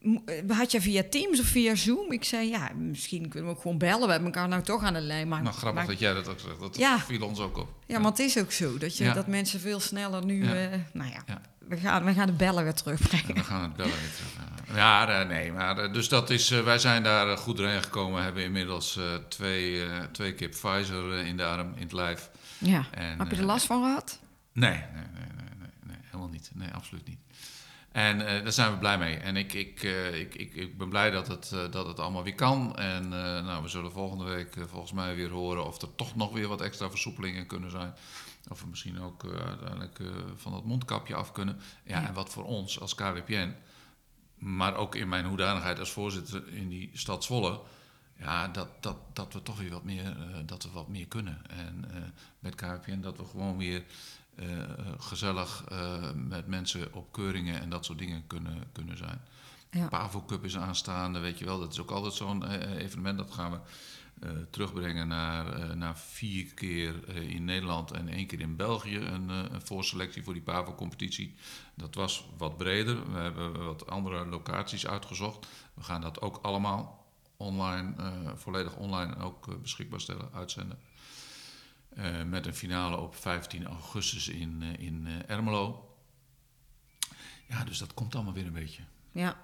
A: mo- eh, had je via Teams of via Zoom? Ik zei, ja, misschien kunnen we ook gewoon bellen. We hebben elkaar nou toch aan de lijn. Maar,
B: Nou, grappig
A: maar-
B: dat jij dat ook zegt, dat
A: Ja.
B: viel ons ook op.
A: Ja, maar het is ook zo. Dat, je,
B: Ja.
A: dat mensen veel sneller nu... Eh, nou ja. We, gaan, we gaan de bellen weer terugbrengen.
B: we gaan het bellen weer terug. Ja, eh, nee, maar eh, dus dat is, eh, wij zijn daar eh, goed doorheen gekomen. Hebben inmiddels eh, twee, eh, twee keer Pfizer eh, in de arm, in het lijf.
A: Ja.
B: En,
A: Heb je er
B: eh,
A: last van gehad?
B: Nee, nee, nee, nee, nee, nee, helemaal niet. Nee, absoluut niet. En eh, daar zijn we blij mee. En ik, ik, eh, ik, ik, ik ben blij dat het, eh, dat het allemaal weer kan. En nou, we zullen volgende week volgens mij weer horen of er toch nog weer wat extra versoepelingen kunnen zijn. Of we misschien ook uiteindelijk van dat mondkapje af kunnen. Ja,
A: Ja.
B: en wat voor ons als KWPN, maar ook in mijn hoedanigheid als voorzitter in die stad Zwolle. Ja, dat, dat, dat we toch weer wat meer, dat we wat meer kunnen. En met KWPN dat we gewoon weer gezellig eh, met mensen op keuringen en dat soort dingen kunnen, kunnen zijn.
A: Ja.
B: Pavo Cup is aanstaande, weet je wel. Dat is ook altijd zo'n eh, evenement. Dat gaan we eh, terugbrengen naar, eh, naar vier keer eh, in Nederland en één keer in België. Een, eh, een voorselectie voor die Pavo-competitie. Dat was wat breder. We hebben wat andere locaties uitgezocht. We gaan dat ook allemaal online, eh, volledig online ook eh, beschikbaar stellen, uitzenden. Eh, met een finale op 15 augustus in, eh, in eh, Ermelo. Ja, dus dat komt allemaal weer een beetje.
A: Ja.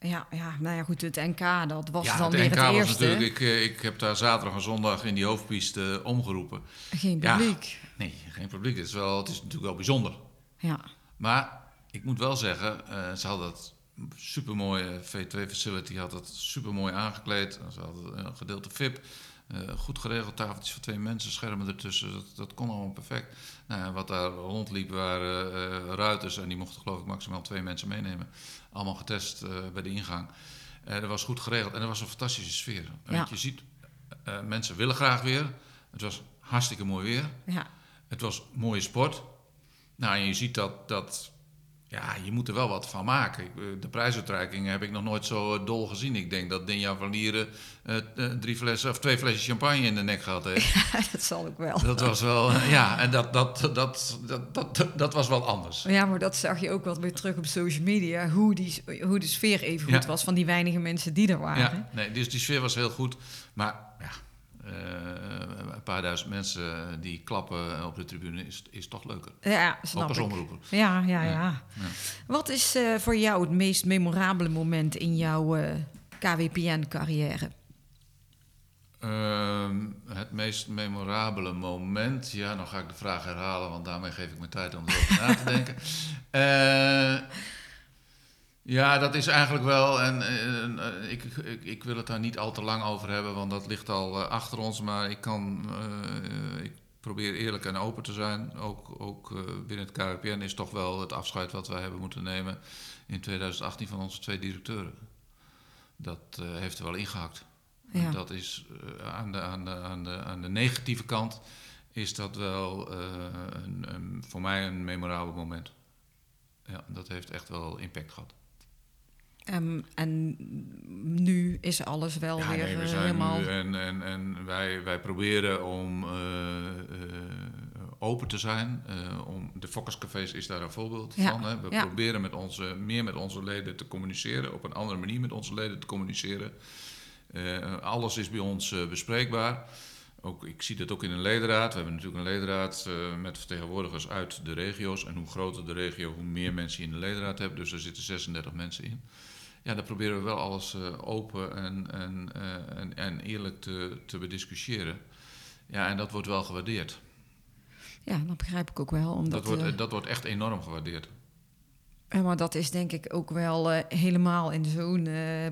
A: Ja, ja, nou ja, goed, het NK, dat was
B: ja,
A: dan
B: het
A: weer
B: NK
A: het
B: was
A: eerste.
B: natuurlijk. Ik, ik heb daar zaterdag en zondag in die hoofdpiste omgeroepen.
A: Geen
B: Ja.
A: publiek.
B: Nee, geen publiek. Het is, wel, het is natuurlijk wel bijzonder.
A: Ja.
B: Maar ik moet wel zeggen, ze hadden dat supermooie V2-facility had dat supermooi aangekleed. Ze hadden een gedeelte VIP. Eh, goed geregeld, tafeltjes voor twee mensen, schermen ertussen. Dat, dat kon allemaal perfect. Nou, wat daar rondliep waren eh, ruiters en die mochten geloof ik maximaal twee mensen meenemen. Allemaal getest eh, bij de ingang. Dat was goed geregeld en er was een fantastische sfeer.
A: Ja.
B: Je ziet, mensen willen graag weer. Het was hartstikke mooi weer.
A: Ja.
B: Het was mooie sport. Nou, en je ziet dat, dat ja, je moet er wel wat van maken. Ik, eh, De prijsuitreiking heb ik nog nooit zo eh, dol gezien. Ik denk dat Dinja van Lieren eh, drie flessen, of twee flesjes champagne in de nek gehad heeft.
A: dat zal ook wel.
B: Dat was wel, ja, en dat, dat, dat, dat, dat, dat was wel anders.
A: Ja, maar dat zag je ook wel weer terug op social media. Hoe, die, hoe de sfeer even goed
B: Ja.
A: was van die weinige mensen die er waren.
B: Ja, nee, dus die sfeer was heel goed. Maar eh, een paar duizend mensen die klappen op de tribune is, is toch leuker.
A: Ja,
B: Ook
A: snap
B: als
A: ik.
B: omroeper.
A: Ja, ja, ja.
B: Ja.
A: Wat is eh, voor jou het meest memorabele moment in jouw eh, KWPN-carrière?
B: Ehm, het meest memorabele moment. Ja, dan ga ik de vraag herhalen, want daarmee geef ik me tijd om erover na te denken. Ja, dat is eigenlijk wel. En, eh, ik, ik, ik wil het daar niet al te lang over hebben, want dat ligt al eh, achter ons. Maar ik kan. eh, ik probeer eerlijk en open te zijn. Ook, ook binnen het KWPN is toch wel het afscheid wat wij hebben moeten nemen in 2018 van onze twee directeuren. Dat heeft er wel ingehakt.
A: Ja.
B: Dat is aan, de, aan, de, aan, de, aan de negatieve kant is dat wel een, een- voor mij een memorabel moment. Ja, dat heeft echt wel impact gehad.
A: Ehm, en nu is alles wel
B: Ja,
A: weer
B: nee, we
A: eh,
B: zijn
A: helemaal...
B: nu en, en, en wij, wij proberen om eh, eh, open te zijn. om, de Fokkerscafés is daar een voorbeeld
A: Ja,
B: van. Hè. We
A: ja.
B: proberen met onze, meer met onze leden te communiceren, op een andere manier met onze leden te communiceren. Alles is bij ons bespreekbaar. Ook, ik zie dat ook in een ledenraad. We hebben natuurlijk een ledenraad met vertegenwoordigers uit de regio's. En hoe groter de regio, hoe meer mensen je in de ledenraad hebt. Dus er zitten 36 mensen in. Ja, dan proberen we wel alles eh, open en, en, eh, en, en eerlijk te, te bediscussiëren. Ja, en dat wordt wel gewaardeerd.
A: Ja, dat begrijp ik ook wel. Omdat,
B: Dat wordt,
A: eh,
B: dat wordt echt enorm gewaardeerd.
A: Ja, maar dat is denk ik ook wel helemaal in zo'n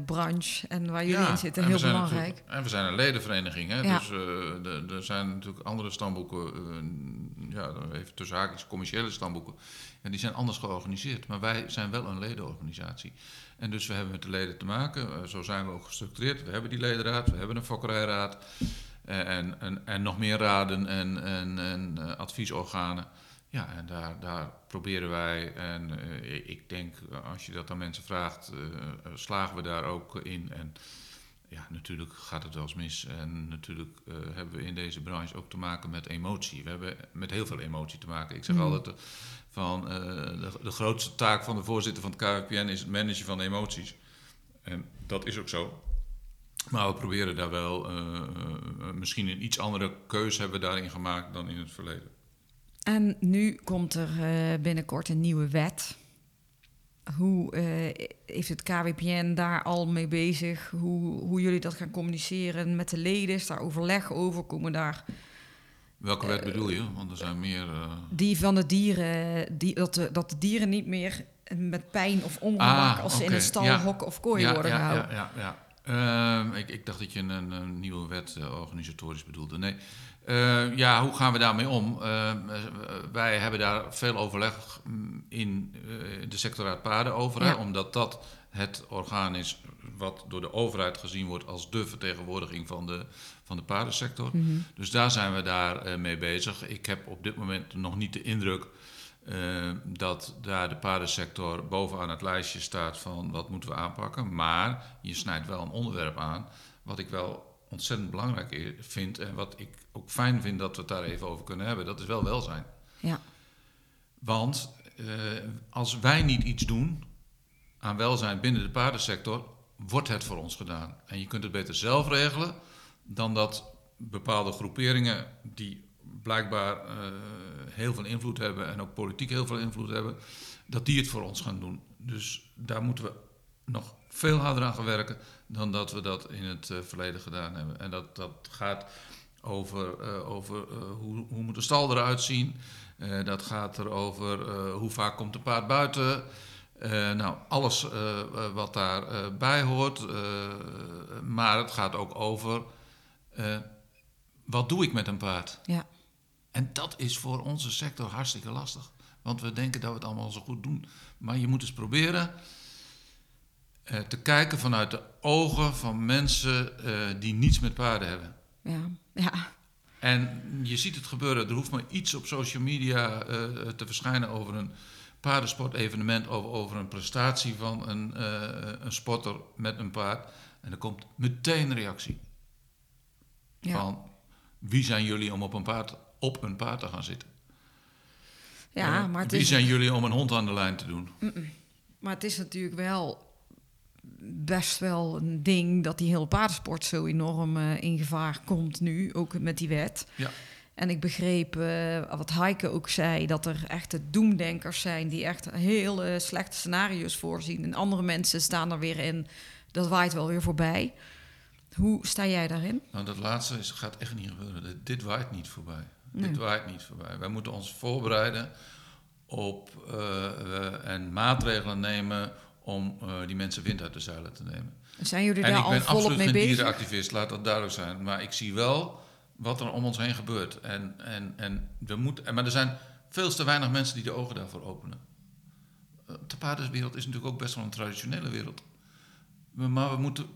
A: branche en waar jullie in zitten
B: en
A: heel belangrijk.
B: En we zijn een ledenvereniging, hè?
A: Ja.
B: dus er zijn natuurlijk andere stamboeken, ja, even tussen haakjes, commerciële stamboeken, en die zijn anders georganiseerd. Maar wij zijn wel een ledenorganisatie. En dus we hebben met de leden te maken, eh, zo zijn we ook gestructureerd. We hebben die ledenraad, we hebben een fokkerijraad eh, en, en, en nog meer raden en, en, en eh, adviesorganen. Ja, en daar, daar proberen wij, en ik denk als je dat aan mensen vraagt, eh, slagen we daar ook in. En ja, natuurlijk gaat het wel eens mis. En natuurlijk eh, hebben we in deze branche ook te maken met emotie. We hebben met heel veel emotie te maken. Ik zeg
A: Mm.
B: altijd eh, van eh, de, de grootste taak van de voorzitter van het KWPN is het managen van emoties. En dat is ook zo. Maar we proberen daar wel, misschien een iets andere keuze hebben we daarin gemaakt dan in het verleden.
A: En nu komt er binnenkort een nieuwe wet. Hoe eh, heeft het KWPN daar al mee bezig? Hoe, hoe jullie dat gaan communiceren met de leden? Is daar overleg over? Komen daar
B: Welke wet bedoel je? Want er zijn meer. eh,
A: die van de dieren, die, dat, de, dat de dieren niet meer met pijn of ongemak
B: Ah,
A: als ze in een stal,
B: ja.
A: hok of kooi
B: ja,
A: worden
B: ja,
A: gehouden?
B: Ja, ja, ja. Ehm, ik, ik dacht dat je een, een nieuwe wet eh, organisatorisch bedoelde. Nee. Eh, ja, hoe gaan we daarmee om? Eh, wij hebben daar veel overleg mm, in eh, de sectorraad paarden over.
A: Ja.
B: omdat dat het orgaan is wat door de overheid gezien wordt als de vertegenwoordiging van de, van de paardensector.
A: Mhm.
B: Dus daar zijn we daar mee bezig. Ik heb op dit moment nog niet de indruk dat daar de paardensector bovenaan het lijstje staat van wat moeten we aanpakken. Maar je snijdt wel een onderwerp aan wat ik wel ontzettend belangrijk vind en wat ik ook fijn vind dat we het daar even over kunnen hebben. Dat is wel welzijn.
A: Ja.
B: Want eh, als wij niet iets doen aan welzijn binnen de paardensector, wordt het voor ons gedaan. En je kunt het beter zelf regelen dan dat bepaalde groeperingen die blijkbaar eh, heel veel invloed hebben en ook politiek heel veel invloed hebben, dat die het voor ons gaan doen. Dus daar moeten we nog veel harder aan gaan werken dan dat we dat in het eh, verleden gedaan hebben. En dat, dat gaat over, eh, over eh, hoe, hoe moet de stal eruit zien. Eh, dat gaat erover eh hoe vaak komt een paard buiten. Nou, alles wat daarbij bij hoort. Maar het gaat ook over wat doe ik met een paard?
A: Ja.
B: En dat is voor onze sector hartstikke lastig. Want we denken dat we het allemaal zo goed doen. Maar je moet eens proberen te kijken vanuit de ogen van mensen die niets met paarden hebben.
A: Ja. Ja.
B: En je ziet het gebeuren. Er hoeft maar iets op social media eh, te verschijnen over een paardensportevenement, over, over een prestatie van een, eh, een sporter met een paard. En er komt meteen reactie
A: Ja.
B: van wie zijn jullie om op een paard, op een paard te gaan zitten?
A: ja, maar het
B: wie
A: is...
B: zijn jullie om een hond aan de lijn te doen?
A: Maar het is natuurlijk wel best wel een ding dat die hele paardensport zo enorm eh, in gevaar komt nu, ook met die wet.
B: Ja.
A: En ik begreep eh, wat Heike ook zei, dat er echte doemdenkers zijn die echt heel slechte scenario's voorzien. En andere mensen staan er weer in, dat waait wel weer voorbij. Hoe sta jij daarin?
B: Nou, dat laatste is, gaat echt niet gebeuren. Dit, dit waait niet voorbij.
A: Nee.
B: Dit waait niet voorbij. Wij moeten ons voorbereiden op eh, en maatregelen nemen om eh, die mensen wind uit de zeilen te nemen.
A: Zijn jullie
B: En
A: daar
B: ik
A: al
B: ben
A: volop
B: absoluut
A: mee
B: geen
A: bezig?
B: dierenactivist, laat dat duidelijk zijn. Maar ik zie wel wat er om ons heen gebeurt. En, en, en we moeten, maar er zijn veel te weinig mensen die de ogen daarvoor openen. Eh, De paardenwereld is natuurlijk ook best wel een traditionele wereld. We- Maar we moeten,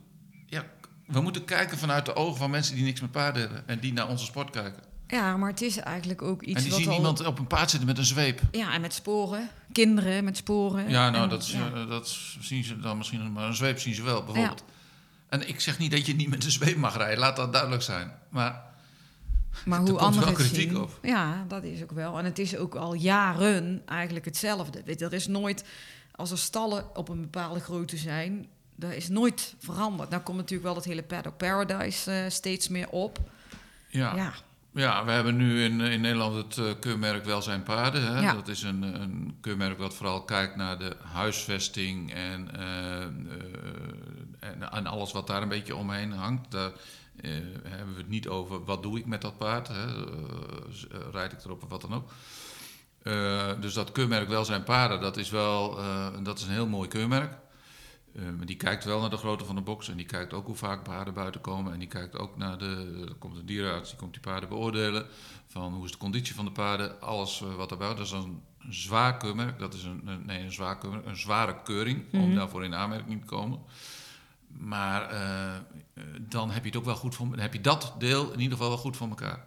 B: ja, we moeten kijken vanuit de ogen van mensen die niks met paarden hebben. En die naar onze sport kijken.
A: Ja, maar het is eigenlijk ook iets
B: en die
A: wat
B: zien
A: al...
B: iemand op een paard zitten met een zweep.
A: Ja, en met sporen. Kinderen met sporen.
B: Ja, nou,
A: En-
B: dat,
A: ja.
B: eh, dat zien ze dan misschien, maar een zweep zien ze wel, bijvoorbeeld. En ik zeg niet dat je niet met een zweep mag rijden, laat dat duidelijk zijn. Maar
A: Maar hoe
B: komt wel kritiek
A: zien.
B: op.
A: Ja, dat is ook wel. En het is ook al jaren eigenlijk hetzelfde. Weet, je, er is nooit, als er stallen op een bepaalde grootte zijn, dat is nooit veranderd. Nou komt natuurlijk wel het hele Paddock Paradise eh, steeds meer op.
B: Ja.
A: Ja,
B: Ja, we hebben nu in, in Nederland het eh, keurmerk Welzijn Paarden. Hè?
A: Ja.
B: Dat is een, een keurmerk wat vooral kijkt naar de huisvesting en, eh, eh, en, en alles wat daar een beetje omheen hangt. Daar eh, hebben we het niet over wat doe ik met dat paard. Hè? Eh, eh, rijd ik erop of wat dan ook. Eh, dus dat keurmerk Welzijn Paarden, dat is wel eh, dat is een heel mooi keurmerk. Eh, maar die kijkt wel naar de grootte van de box en die kijkt ook hoe vaak paarden buiten komen. En die kijkt ook naar de. Er komt een dierenarts, die komt die paarden beoordelen. Van hoe is de conditie van de paarden, alles eh, wat hoort. Dat is een zwaar keurmerk, dat is een, nee, een, zwaar keurmerk, een zware keuring om daarvoor in aanmerking te komen. Maar eh, dan heb je het ook wel goed voor, dan heb je dat deel in ieder geval wel goed voor elkaar.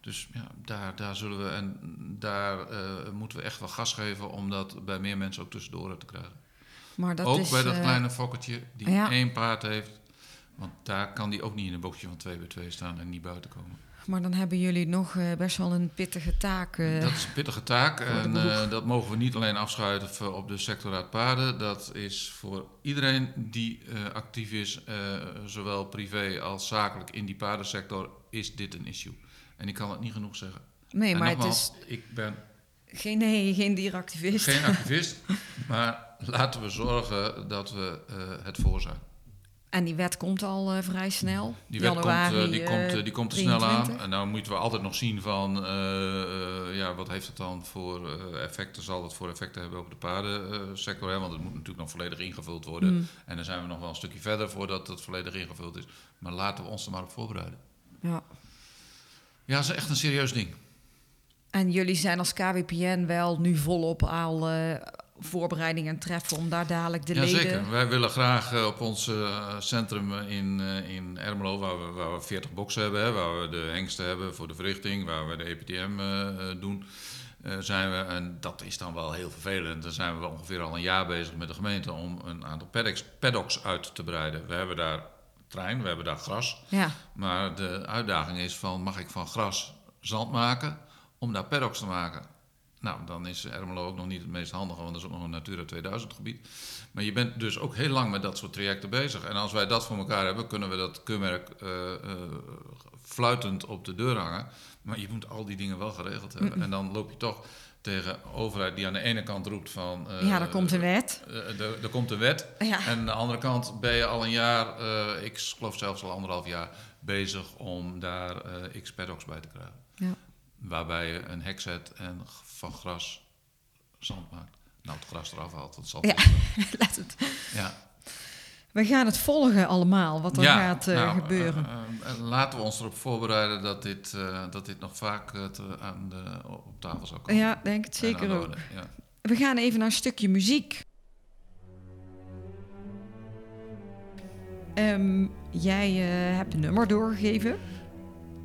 B: Dus ja, daar, daar zullen we en daar moeten we echt wel gas geven om dat bij meer mensen ook tussendoor te krijgen.
A: Maar dat
B: ook
A: is...
B: bij dat
A: eh,
B: kleine fokkertje die
A: ja.
B: één paard heeft. Want daar kan die ook niet in een boxje van 2 bij 2 staan en niet buiten komen.
A: Maar dan hebben jullie nog eh, best wel een pittige taak. eh.
B: dat is een pittige taak en dat mogen we niet alleen afschuiven op de sectoraat paarden. Dat is voor iedereen die actief is, zowel privé als zakelijk in die paardensector, is dit een issue. En ik kan het niet genoeg zeggen.
A: nee,
B: en
A: maar het is
B: ik ben
A: geen, nee, geen dierenactivist.
B: geen activist, maar laten we zorgen dat we eh, het voor zijn.
A: En die wet komt al eh, vrij snel.
B: Die wet
A: Januari,
B: komt, eh, die, komt, die komt er snel aan.
A: 23.
B: En nou moeten we altijd nog zien van, ja, wat heeft het dan voor effecten, zal het voor effecten hebben op de paardensector? Hè? Want het moet natuurlijk nog volledig ingevuld worden.
A: Mm.
B: En dan zijn we nog wel een stukje verder voordat het volledig ingevuld is. Maar laten we ons er maar op voorbereiden.
A: Ja.
B: Ja, dat is echt een serieus ding.
A: En jullie zijn als KWPN wel nu volop al eh, voorbereidingen treffen om daar dadelijk de
B: Jazeker.
A: leden...
B: Wij willen graag eh, op ons eh, centrum in, in Ermelo, waar we, waar we 40 boxen hebben, hè, waar we de hengsten hebben voor de verrichting, waar we de EPTM doen, zijn we, en dat is dan wel heel vervelend, dan zijn we ongeveer al een jaar bezig met de gemeente om een aantal paddocks, paddocks uit te breiden. We hebben daar trein, we hebben daar gras,
A: Ja,
B: maar de uitdaging is van, mag ik van gras zand maken om daar paddocks te maken? Nou, dan is Ermelo ook nog niet het meest handige, want dat is ook nog een Natura 2000 gebied. Maar je bent dus ook heel lang met dat soort trajecten bezig. En als wij dat voor elkaar hebben, kunnen we dat keurmerk eh, eh, fluitend op de deur hangen. Maar je moet al die dingen wel geregeld hebben. En dan loop je toch tegen overheid die aan de ene kant roept van... eh,
A: ja daar komt een wet.
B: er, er komt een wet.
A: Ja.
B: En aan de andere kant ben je al een jaar, ik geloof zelfs al anderhalf jaar, bezig om daar eh x paddocks bij te krijgen.
A: Ja.
B: Waarbij je een hek zet en van gras zand maakt. Nou, het gras eraf haalt, want zand
A: Ja. Laat het.
B: ja.
A: We gaan het volgen allemaal, wat er
B: Ja,
A: gaat eh,
B: nou,
A: gebeuren.
B: eh, eh, laten we ons erop voorbereiden dat dit, dat dit nog vaak te- aan de, op tafel zal komen.
A: ja, denk het zeker ook.
B: orde, Ja.
A: We gaan even naar een stukje muziek. Ehm, jij hebt een nummer doorgegeven.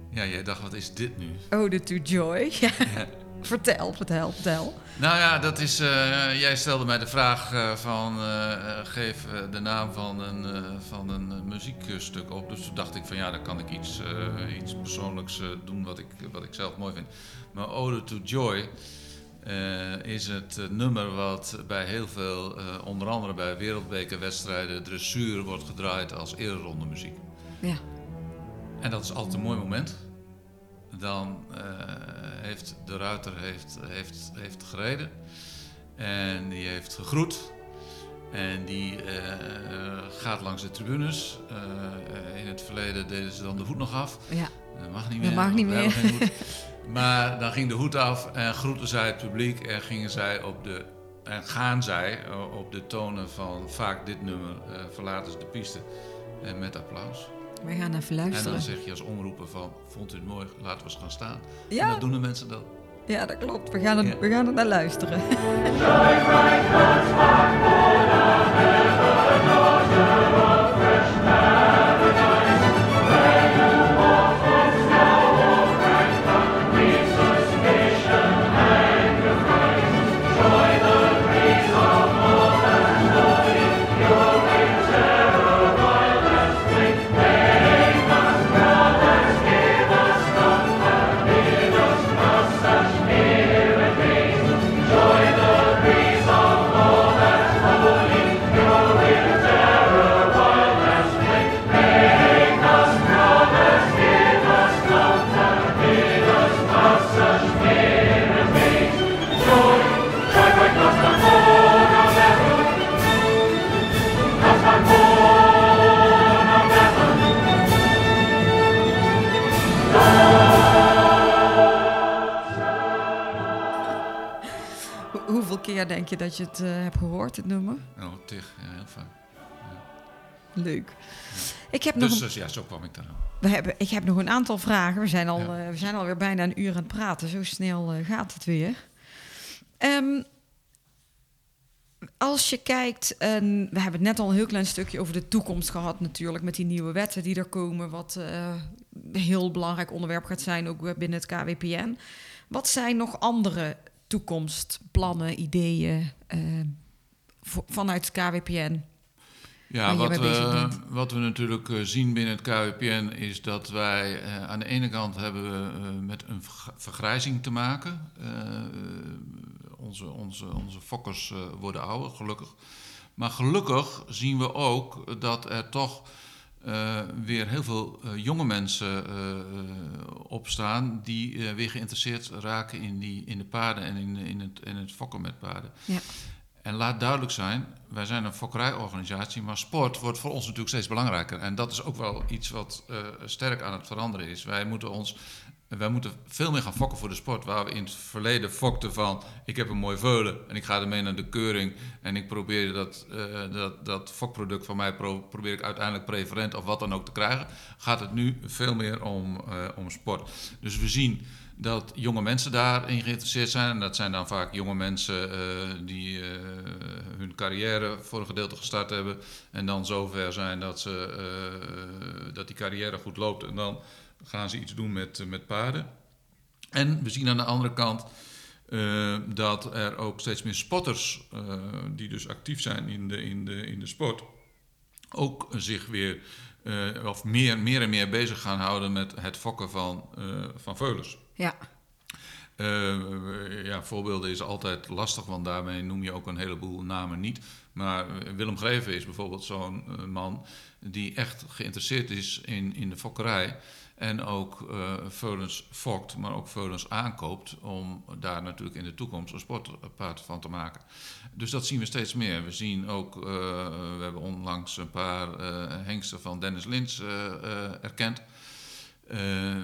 B: Ja, jij dacht, wat is dit nu?
A: Ode to Joy. Ja. vertel, vertel, vertel.
B: Nou ja, dat is, eh, jij stelde mij de vraag eh, van eh, geef de naam van een, van een muziekstuk op. Dus toen dacht ik van ja, dan kan ik iets, iets persoonlijks doen wat ik, wat ik zelf mooi vind. Maar Ode to Joy is het nummer wat bij heel veel, onder andere bij wereldbekerwedstrijden, dressuur wordt gedraaid als ereronde muziek.
A: Ja.
B: En dat is altijd een mooi moment. Dan eh, heeft de ruiter heeft, heeft, heeft gereden. En die heeft gegroet. En die eh, gaat langs de tribunes. Eh, in het verleden deden ze dan de hoed nog af.
A: Ja.
B: Dat mag niet
A: Dat
B: meer.
A: mag niet meer.
B: Maar dan ging de hoed af en groetten zij het publiek. En gingen zij op de... En gaan zij op de tonen van vaak dit nummer verlaten ze de piste. En met applaus.
A: We gaan even
B: En dan
A: luisteren.
B: zeg je als omroeper van, vond u het mooi, laten we eens gaan staan.
A: Ja.
B: En dat doen de mensen dan.
A: Ja, dat klopt. We gaan, het,
B: Ja.
A: we gaan er naar luisteren. denk je dat je het eh, hebt gehoord, het nummer?
B: Oh, tig, ja, heel vaak.
A: Leuk. Ik heb nog
B: Dus
A: een
B: eh, ja, zo kwam ik daar.
A: We hebben, ik heb nog een aantal vragen. We zijn, al,
B: Ja.
A: eh, we zijn alweer bijna een uur aan het praten. Zo snel eh, gaat het weer. Ehm, als je kijkt, en we hebben het net al een heel klein stukje over de toekomst gehad natuurlijk, met die nieuwe wetten die er komen, wat een heel belangrijk onderwerp gaat zijn, ook binnen het KWPN. Wat zijn nog andere toekomstplannen, ideeën eh, vanuit KWPN?
B: Ja, wat we, wat we natuurlijk eh, zien binnen het KWPN is dat wij eh, aan de ene kant hebben we met een verg- vergrijzing te maken. Onze, onze, onze fokkers worden ouder, gelukkig. Maar gelukkig zien we ook dat er toch eh, weer heel veel eh, jonge mensen eh, opstaan die weer geïnteresseerd raken in, die, in de paarden en in, in, het, in het fokken met paarden.
A: Ja.
B: En laat duidelijk zijn, wij zijn een fokkerijorganisatie, maar sport wordt voor ons natuurlijk steeds belangrijker. En dat is ook wel iets wat sterk aan het veranderen is. Wij moeten ons wij moeten veel meer gaan fokken voor de sport. Waar we in het verleden fokten van... ik heb een mooi veulen en ik ga ermee naar de keuring... en ik probeer dat, eh, dat, dat fokproduct van mij... Pro, probeer ik uiteindelijk preferent of wat dan ook te krijgen... gaat het nu veel meer om, eh, om sport. Dus we zien dat jonge mensen daarin geïnteresseerd zijn. En dat zijn dan vaak jonge mensen eh, die hun carrière voor een gedeelte gestart hebben... en dan zover zijn dat, ze, dat die carrière goed loopt... en dan gaan ze iets doen met, eh, met paarden. En we zien aan de andere kant eh, dat er ook steeds meer spotters, eh, die dus actief zijn in de, in de, in de sport, ook zich weer, of meer, meer en meer bezig gaan houden met het fokken van, van veulens.
A: Ja,
B: ja, voorbeelden is altijd lastig, want daarmee noem je ook een heleboel namen niet. Maar Willem Greven is bijvoorbeeld zo'n man die echt geïnteresseerd is in, in de fokkerij. En ook eh veulens fokt, maar ook veulens aankoopt om daar natuurlijk in de toekomst een sportpaard van te maken. Dus dat zien we steeds meer. We zien ook, eh, we hebben onlangs een paar eh, hengsten van Dennis Lins erkend. Eh, eh,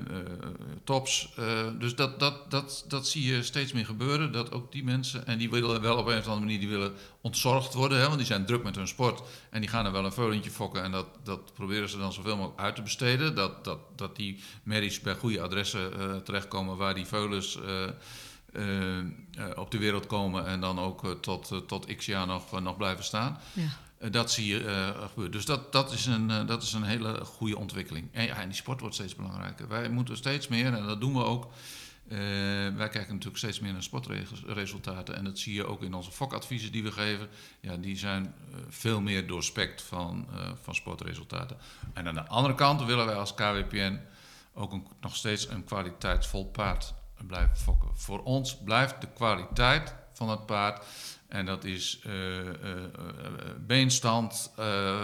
B: tops. Eh, dus dat, dat, dat, dat zie je steeds meer gebeuren. Dat ook die mensen, en die willen wel op een of andere manier die willen ontzorgd worden, hè, want die zijn druk met hun sport. En die gaan er wel een veulentje fokken en dat, dat proberen ze dan zoveel mogelijk uit te besteden. Dat, dat, dat die merries bij goede adressen terechtkomen waar die veulens op de wereld komen en dan ook tot, tot x jaar nog, nog blijven staan.
A: ja.
B: Eh, Dat zie je eh, gebeuren. Dus dat, dat, is een, eh, dat is een hele goede ontwikkeling. En, ja, en die sport wordt steeds belangrijker. Wij moeten steeds meer, en dat doen we ook. wij kijken natuurlijk steeds meer naar sportresultaten. En dat zie je ook in onze fokadviezen die we geven. Ja, die zijn veel meer doorspekt van, van sportresultaten. En aan de andere kant willen wij als KWPN ook nog steeds een kwaliteitsvol paard blijven fokken. Voor ons blijft de kwaliteit van het paard en dat is eh, eh, eh, beenstand,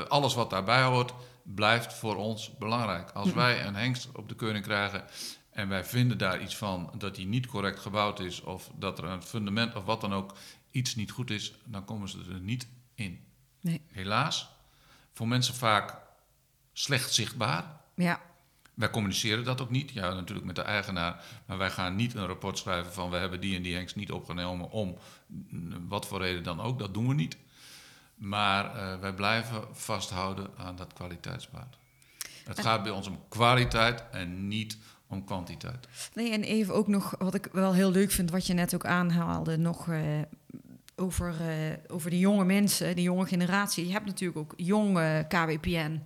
B: alles wat daarbij hoort, blijft voor ons belangrijk. Als wij een hengst op de keuring krijgen en wij vinden daar iets van dat die niet correct gebouwd is, of dat er een fundament of wat dan ook iets niet goed is, dan komen ze er niet in.
A: Nee.
B: Helaas, voor mensen vaak slecht zichtbaar.
A: Ja,
B: Wij communiceren dat ook niet, ja, natuurlijk met de eigenaar. Maar wij gaan niet een rapport schrijven van we hebben die en die hengst niet opgenomen om wat voor reden dan ook. Dat doen we niet. Maar eh, wij blijven vasthouden aan dat kwaliteitspaard. Het gaat bij ons om kwaliteit en niet om kwantiteit.
A: Nee, en even ook nog wat ik wel heel leuk vind, wat je net ook aanhaalde, nog eh, over, eh, over de jonge mensen, de jonge generatie. Je hebt natuurlijk ook jonge KWPN.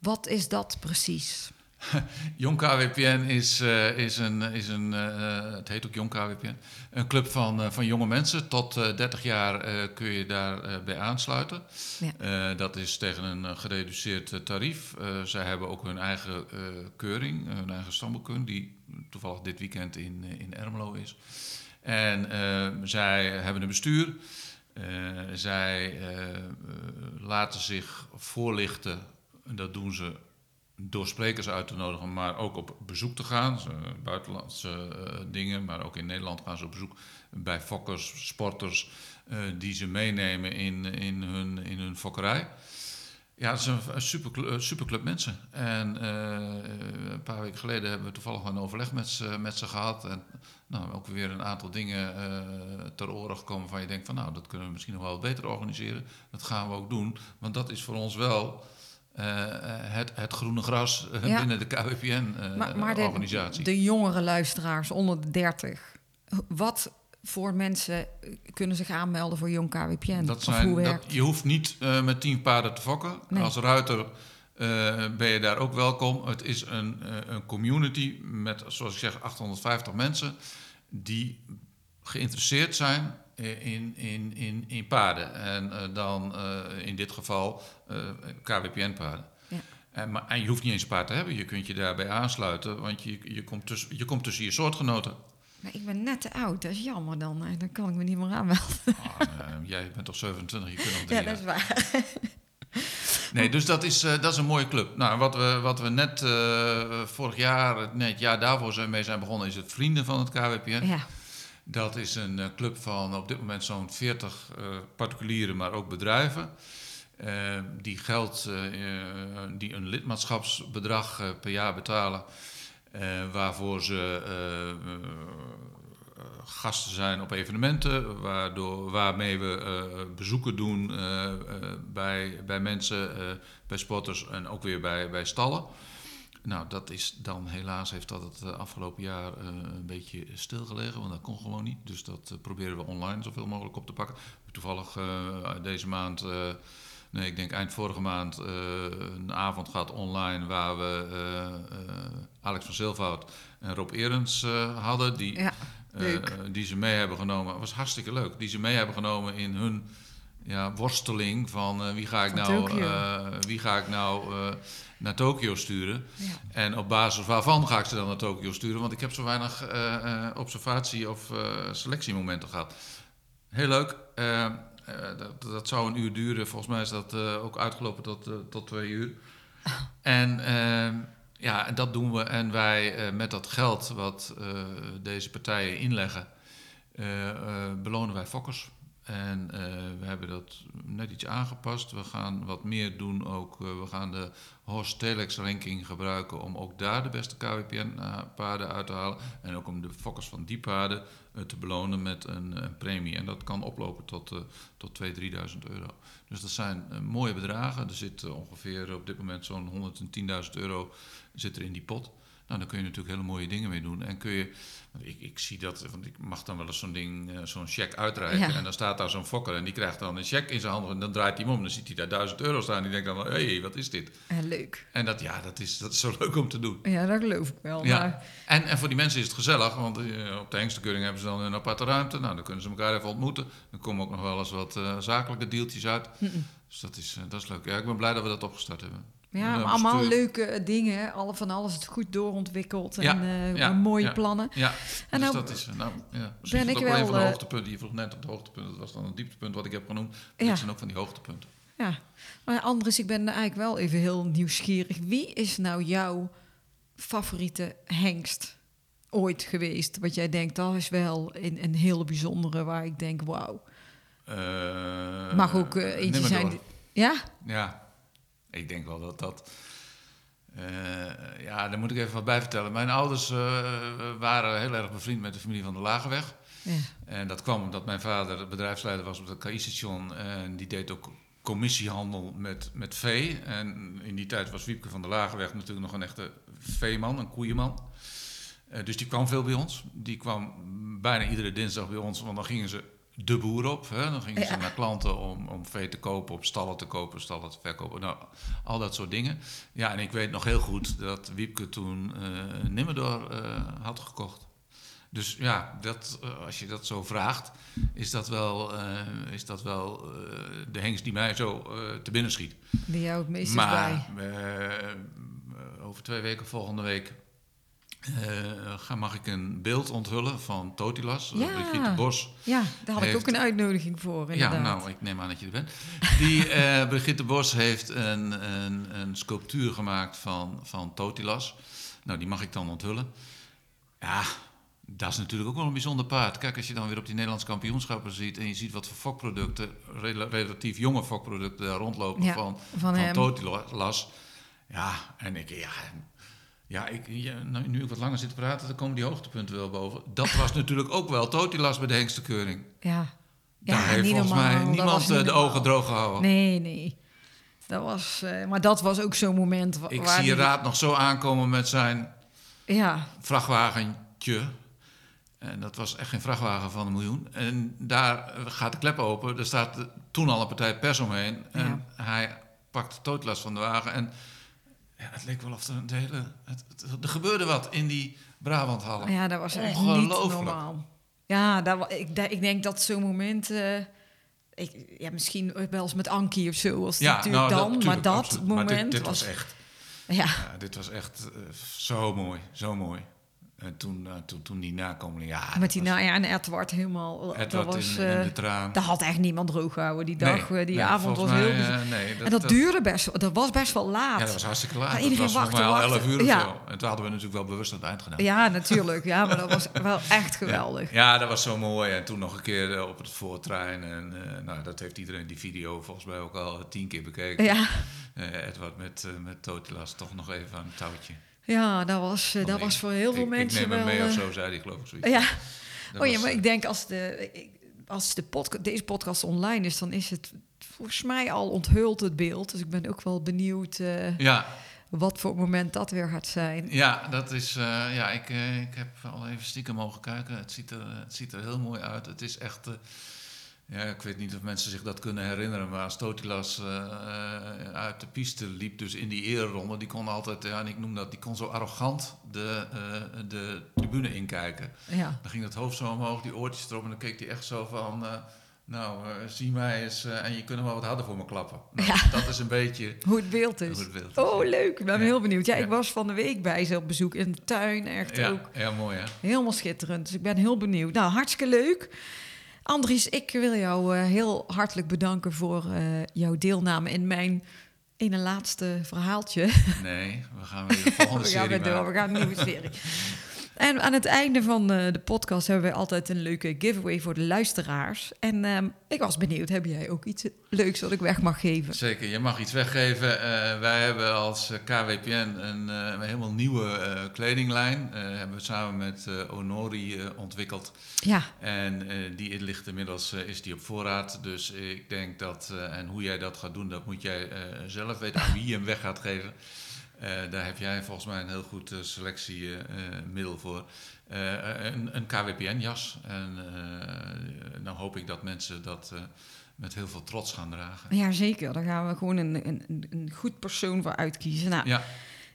A: Wat is dat precies?
B: Jong KWPN is, eh, is een, is een eh, het heet ook Jong KWPN, een club van, eh, van jonge mensen. Tot eh 30 jaar kun je daarbij bij aansluiten.
A: Ja.
B: Dat is tegen een gereduceerd tarief. Zij hebben ook hun eigen keuring, hun eigen stamboekkeuring, die toevallig dit weekend in, in Ermelo is. En zij hebben een bestuur. Zij laten zich voorlichten, en dat doen ze door sprekers uit te nodigen, maar ook op bezoek te gaan. Buitenlandse eh, dingen, maar ook in Nederland gaan ze op bezoek bij fokkers, sporters, eh, die ze meenemen in, in, hun, in hun fokkerij. Ja, het is een, superclub, superclub mensen. En eh, een paar weken geleden hebben we toevallig een overleg met ze, met ze gehad. En nou, ook weer een aantal dingen ter oren gekomen van je denkt van nou, dat kunnen we misschien nog wel beter organiseren. Dat gaan we ook doen. Want dat is voor ons wel het, het groene gras eh,
A: Ja.
B: binnen de
A: maar de,
B: KWPN-organisatie.
A: de jongere luisteraars onder de 30, wat voor mensen kunnen zich aanmelden voor Jong KWPN?
B: Dat zijn, dat, je hoeft niet eh, met tien paarden te fokken.
A: Nee.
B: Als ruiter eh, ben je daar ook welkom. Het is een, eh, een community met, zoals ik zeg, 850 mensen die geïnteresseerd zijn in, in, in, in paarden. En eh, dan eh, in dit geval eh KWPN-paarden.
A: Ja.
B: En, maar, en je hoeft niet eens een paard te hebben. Je kunt je daarbij aansluiten, want je, je, komt, tussen, je komt tussen je soortgenoten.
A: Maar ik ben net te oud, dat is jammer dan. Eh, Dan kan ik me niet meer aanmelden.
B: Eh, jij bent toch 27, je kunt nog drie
A: Ja, dat is waar.
B: Nee, dus dat is, eh, dat is een mooie club. Nou, wat we, wat we net eh, vorig jaar, nee, het jaar daarvoor zijn mee zijn begonnen, is het Vrienden van het KWPN.
A: Ja,
B: Dat is een eh, club van op dit moment zo'n 40 eh, particulieren, maar ook bedrijven. eh, die geld, die een lidmaatschapsbedrag per jaar betalen. waarvoor ze gasten zijn op evenementen, waardoor, waarmee we bezoeken doen bij, bij mensen, bij sporters en ook weer bij, bij stallen. Nou, dat is dan helaas heeft dat het eh, afgelopen jaar eh, een beetje stilgelegen, want dat kon gewoon niet. Dus dat eh, proberen we online zoveel mogelijk op te pakken. Toevallig deze maand, nee, ik denk eind vorige maand, een avond gehad online waar we Alex van Zilvoud en Rob Erens hadden. Die,
A: ja.
B: die ze mee hebben genomen. Het was hartstikke leuk. Die ze mee hebben genomen in hun ja, worsteling van eh, wie ga ik
A: Van
B: nou,
A: Tokio.
B: eh, wie ga ik nou eh, naar Tokio sturen.
A: Ja.
B: En op basis waarvan ga ik ze dan naar Tokio sturen? Want ik heb zo weinig eh, eh, observatie- of eh, selectiemomenten gehad. Heel leuk. Eh, eh, dat, dat zou een uur duren. Volgens mij is dat eh, ook uitgelopen tot, eh, tot twee uur. En eh, ja, en dat doen we. En wij eh, met dat geld wat eh, deze partijen inleggen, eh, eh, belonen wij fokkers. En eh, we hebben dat net iets aangepast. We gaan wat meer doen ook. eh, we gaan de Horse Telex ranking gebruiken om ook daar de beste KWPN-paarden uit te halen. En ook om de fokkers van die paarden eh, te belonen met een, premie. En dat kan oplopen tot, tot 2.000, 3.000 euro. Dus dat zijn mooie bedragen. Er zit ongeveer op dit moment zo'n 110.000 euro zit er in die pot. Nou, dan kun je natuurlijk hele mooie dingen mee doen. En kun je, ik, ik zie dat, want ik mag dan wel eens zo'n ding, eh, zo'n cheque uitreiken.
A: Ja.
B: En dan staat daar zo'n fokker en die krijgt dan een cheque in zijn handen. En dan draait hij hem om. Dan ziet hij daar 1000 euro staan. En die denkt dan, hé, hey, wat is dit?
A: Ja, leuk.
B: En dat, ja, dat is, dat is zo leuk om te doen.
A: Ja, dat geloof ik wel.
B: Ja.
A: Maar,
B: En, en voor die mensen is het gezellig, want eh, op de hengstenkeuring hebben ze dan een aparte ruimte. Nou, dan kunnen ze elkaar even ontmoeten. Dan komen ook nog wel eens wat eh, zakelijke deeltjes uit. Dus dat is, dat is leuk. Ja, ik ben blij dat we dat opgestart hebben.
A: Ja, maar allemaal
B: bestuur.
A: leuke eh, dingen. Alle van alles is goed doorontwikkeld. En
B: Ja,
A: eh,
B: ja,
A: mooie
B: ja.
A: plannen.
B: Ja,
A: En
B: dus
A: nou
B: dat is, eh, nou, ja.
A: ben ik
B: ook wel een van de
A: eh,
B: hoogtepunten. Je vroeg net op de hoogtepunt, dat was dan een dieptepunt wat ik heb genoemd.
A: Ja.
B: Dit zijn ook van die hoogtepunten.
A: Ja, maar Andres, ik ben eigenlijk wel even heel nieuwsgierig. Wie is nou jouw favoriete hengst ooit geweest? Wat jij denkt, dat is wel een, een hele bijzondere waar ik denk, wauw.
B: Eh,
A: Mag ook eh, eentje zijn. die- Ja?
B: Ja, ik denk wel dat dat. eh, ja, daar moet ik even wat bij vertellen. Mijn ouders eh, waren heel erg bevriend met de familie van de Lageweg.
A: Ja.
B: En dat kwam omdat mijn vader bedrijfsleider was op het KI-station. En die deed ook commissiehandel met, met vee. En in die tijd was Wiepke van der Lageweg natuurlijk nog een echte veeman, een koeienman. Eh, dus die kwam veel bij ons. Die kwam bijna iedere dinsdag bij ons, want dan gingen ze de boer op. Hè? Dan gingen ze
A: Ja.
B: naar klanten om, om vee te kopen, op stallen te kopen, stallen te verkopen. Nou, al dat soort dingen. Ja, en ik weet nog heel goed dat Wiepke toen Nimmerdoor eh, had gekocht. Dus ja, dat, eh, als je dat zo vraagt, is dat wel, is dat wel de hengst die mij zo te binnen schiet.
A: Die jou het meest
B: Maar
A: bij.
B: over twee weken, volgende week, eh, mag ik een beeld onthullen van Totilas,
A: Ja.
B: ja. Brigitte Bos.
A: Ja, daar had ik ook een uitnodiging voor, inderdaad.
B: Ja, nou, ik neem aan dat je er bent. Die eh, Brigitte Bos heeft een, een, een sculptuur gemaakt van, van Totilas. Nou, die mag ik dan onthullen. Ja, dat is natuurlijk ook wel een bijzonder paard. Kijk, als je dan weer op die Nederlandse kampioenschappen ziet... en je ziet wat voor fokproducten, rela- relatief jonge fokproducten... daar rondlopen
A: Ja,
B: van,
A: van
B: van. Totilas. Ja, en ik... Ja, ja, ik, ja, nou, nu ik wat langer zit te praten, dan komen die hoogtepunten wel boven. Dat was natuurlijk ook wel Totilas bij de hengstenkeuring.
A: Ja.
B: Daar heeft volgens
A: normaal.
B: mij niemand eh, de
A: normaal.
B: ogen droog gehouden.
A: Nee, nee. Dat was, eh, maar dat was ook zo'n moment. wa-
B: Ik
A: waar
B: zie
A: die-
B: Raad nog zo aankomen met zijn
A: Ja,
B: vrachtwagentje. En dat was echt geen vrachtwagen van een miljoen. En daar gaat de klep open. Er staat toen al een partij pers omheen. En hij pakt de tootlas van de wagen. En ja, het leek wel of er een hele... Het, het- er gebeurde wat in die Brabanthallen.
A: ja, dat was echt niet normaal. Ja, dat, ik, ik denk dat zo'n moment... eh, ik, ja, misschien wel eens met Ankie of zo was het natuurlijk
B: nou,
A: dan. maar
B: tuurlijk,
A: dat
B: absoluut.
A: moment
B: Maar dit, dit
A: was...
B: was echt...
A: Ja,
B: Ja, dit was echt eh, zo mooi. Zo mooi. En toen, eh, toen, toen die nakomeling... Ja,
A: met
B: dat
A: die
B: was-
A: na, ja, en Edward helemaal...
B: Edward
A: dat was,
B: in, in
A: eh,
B: de traan.
A: daar had echt niemand droog gehouden die dag.
B: Nee,
A: eh, die
B: nee,
A: avond was heel...
B: eh,
A: en dat, duurde best wel... Dat was best wel laat.
B: Ja, dat was hartstikke laat.
A: Maar
B: dat
A: iedereen wachtte,
B: al 11
A: wachtte.
B: uur of zo. En toen hadden we natuurlijk wel bewust aan het eind gedaan.
A: Ja, natuurlijk. Ja, maar dat was wel echt geweldig.
B: Ja, dat was zo mooi. En toen nog een keer eh, op het voortrein. En eh, nou, dat heeft iedereen die video volgens mij ook al tien keer bekeken.
A: Ja,
B: Eh, Edward met, eh met Totilas toch nog even aan het touwtje.
A: Ja dat, was, eh, dat
B: Ik-
A: was voor heel veel
B: ik,
A: mensen
B: Ik neem hem
A: wel...
B: mee of
A: eh,
B: zo, zei hij geloof ik. zoiets.
A: Ja.
B: Dat
A: Oh ja, maar
B: eh,
A: ik denk als, de, als de podca- deze podcast online is, dan is het volgens mij al onthuld het beeld. Dus ik ben ook wel benieuwd
B: Ja,
A: wat voor moment dat weer gaat zijn.
B: Ja, dat is. ja, ik, ik heb al even stiekem mogen kijken. Het ziet er, het ziet er heel mooi uit. Het is echt. Ja, ik weet niet of mensen zich dat kunnen herinneren, maar als Totilas eh, eh, uit de piste liep, dus in die ereronde, die kon altijd, ja, en ik noem dat, die kon zo arrogant de, eh, de tribune inkijken.
A: Ja.
B: Dan ging dat hoofd zo omhoog, die oortjes erop, en dan keek hij echt zo van, nou, zie mij eens, en je kunt nog wel wat harder voor me klappen. Nou,
A: Ja.
B: Dat is een beetje
A: Hoe het beeld is.
B: hoe het beeld is.
A: Oh, leuk. Ik ben
B: Ja.
A: heel benieuwd. Ja, ik was van de week bij ze op bezoek in de tuin. Echt ook
B: ja, mooi hè.
A: helemaal schitterend. Dus ik ben heel benieuwd. Nou, hartstikke leuk. Andries, ik wil jou eh, heel hartelijk bedanken voor eh, jouw deelname in mijn ene laatste verhaaltje.
B: Nee, we gaan weer de volgende
A: we gaan
B: serie
A: weer door, we gaan een nieuwe serie. En aan het einde van eh, de podcast hebben we altijd een leuke giveaway voor de luisteraars. En ehm, ik was benieuwd, heb jij ook iets leuks wat ik weg mag geven?
B: Zeker, je mag iets weggeven. Eh, wij hebben als eh, KWPN een, een helemaal nieuwe kledinglijn. Hebben we samen met Honori eh, ontwikkeld.
A: Ja,
B: En die ligt inmiddels is die op voorraad. Dus ik denk dat, en hoe jij dat gaat doen, dat moet jij zelf weten. Wie je hem weg gaat geven. Eh, daar heb jij volgens mij een heel goed eh, selectiemiddel voor. Eh, een, een KWPN-jas. En dan hoop ik dat mensen dat met heel veel trots gaan dragen.
A: ja zeker. Daar gaan we gewoon een, een, een- een goed persoon voor uitkiezen. Nou,
B: Ja,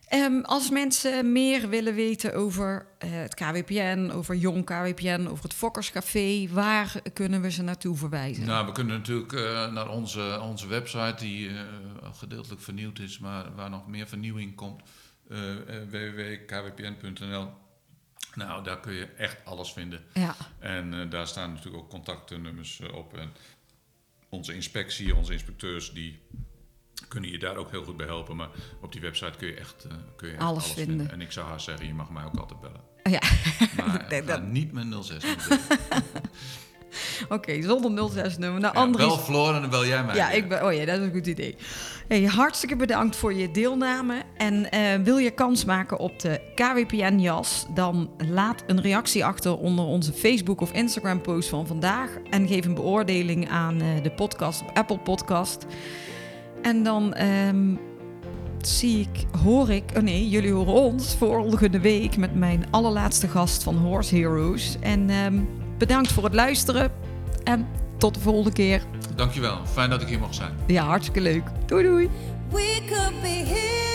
A: Ehm, als mensen meer willen weten over eh, het KWPN, over Jong KWPN, over het Fokkerscafé, waar kunnen we ze naartoe verwijzen?
B: Nou, we kunnen natuurlijk eh, naar onze, onze website, die eh, gedeeltelijk vernieuwd is, maar waar nog meer vernieuwing komt. www.kwpn.nl. Nou, daar kun je echt alles vinden.
A: Ja,
B: En daar staan natuurlijk ook contactnummers op. En onze inspectie, onze inspecteurs, die kunnen je daar ook heel goed bij helpen. Maar op die website kun je echt, eh, kun je echt
A: Alles
B: alles,
A: vinden.
B: vinden. En ik zou haar zeggen, je mag mij ook altijd bellen.
A: ja.
B: Maar
A: Ik
B: ga
A: dat-
B: niet met 06.
A: oké, zonder 06 nummer. Nou,
B: Ja,
A: Andries,
B: bel Floor en dan bel jij mij.
A: Ja, ik ben, oh ja, dat is een goed idee. Hey, hartstikke bedankt voor je deelname. En eh, wil je kans maken op de KWPN-jas? Dan laat een reactie achter onder onze Facebook- of Instagram-post van vandaag. En geef een beoordeling aan eh, de podcast op Apple Podcast. En dan ehm, zie ik, hoor ik, oh nee, jullie horen ons volgende week met mijn allerlaatste gast van Horse Heroes. En ehm, bedankt voor het luisteren. En tot de volgende keer.
B: Dankjewel, fijn dat ik hier mocht zijn.
A: Ja, hartstikke leuk. Doei doei.
C: We could be heroes.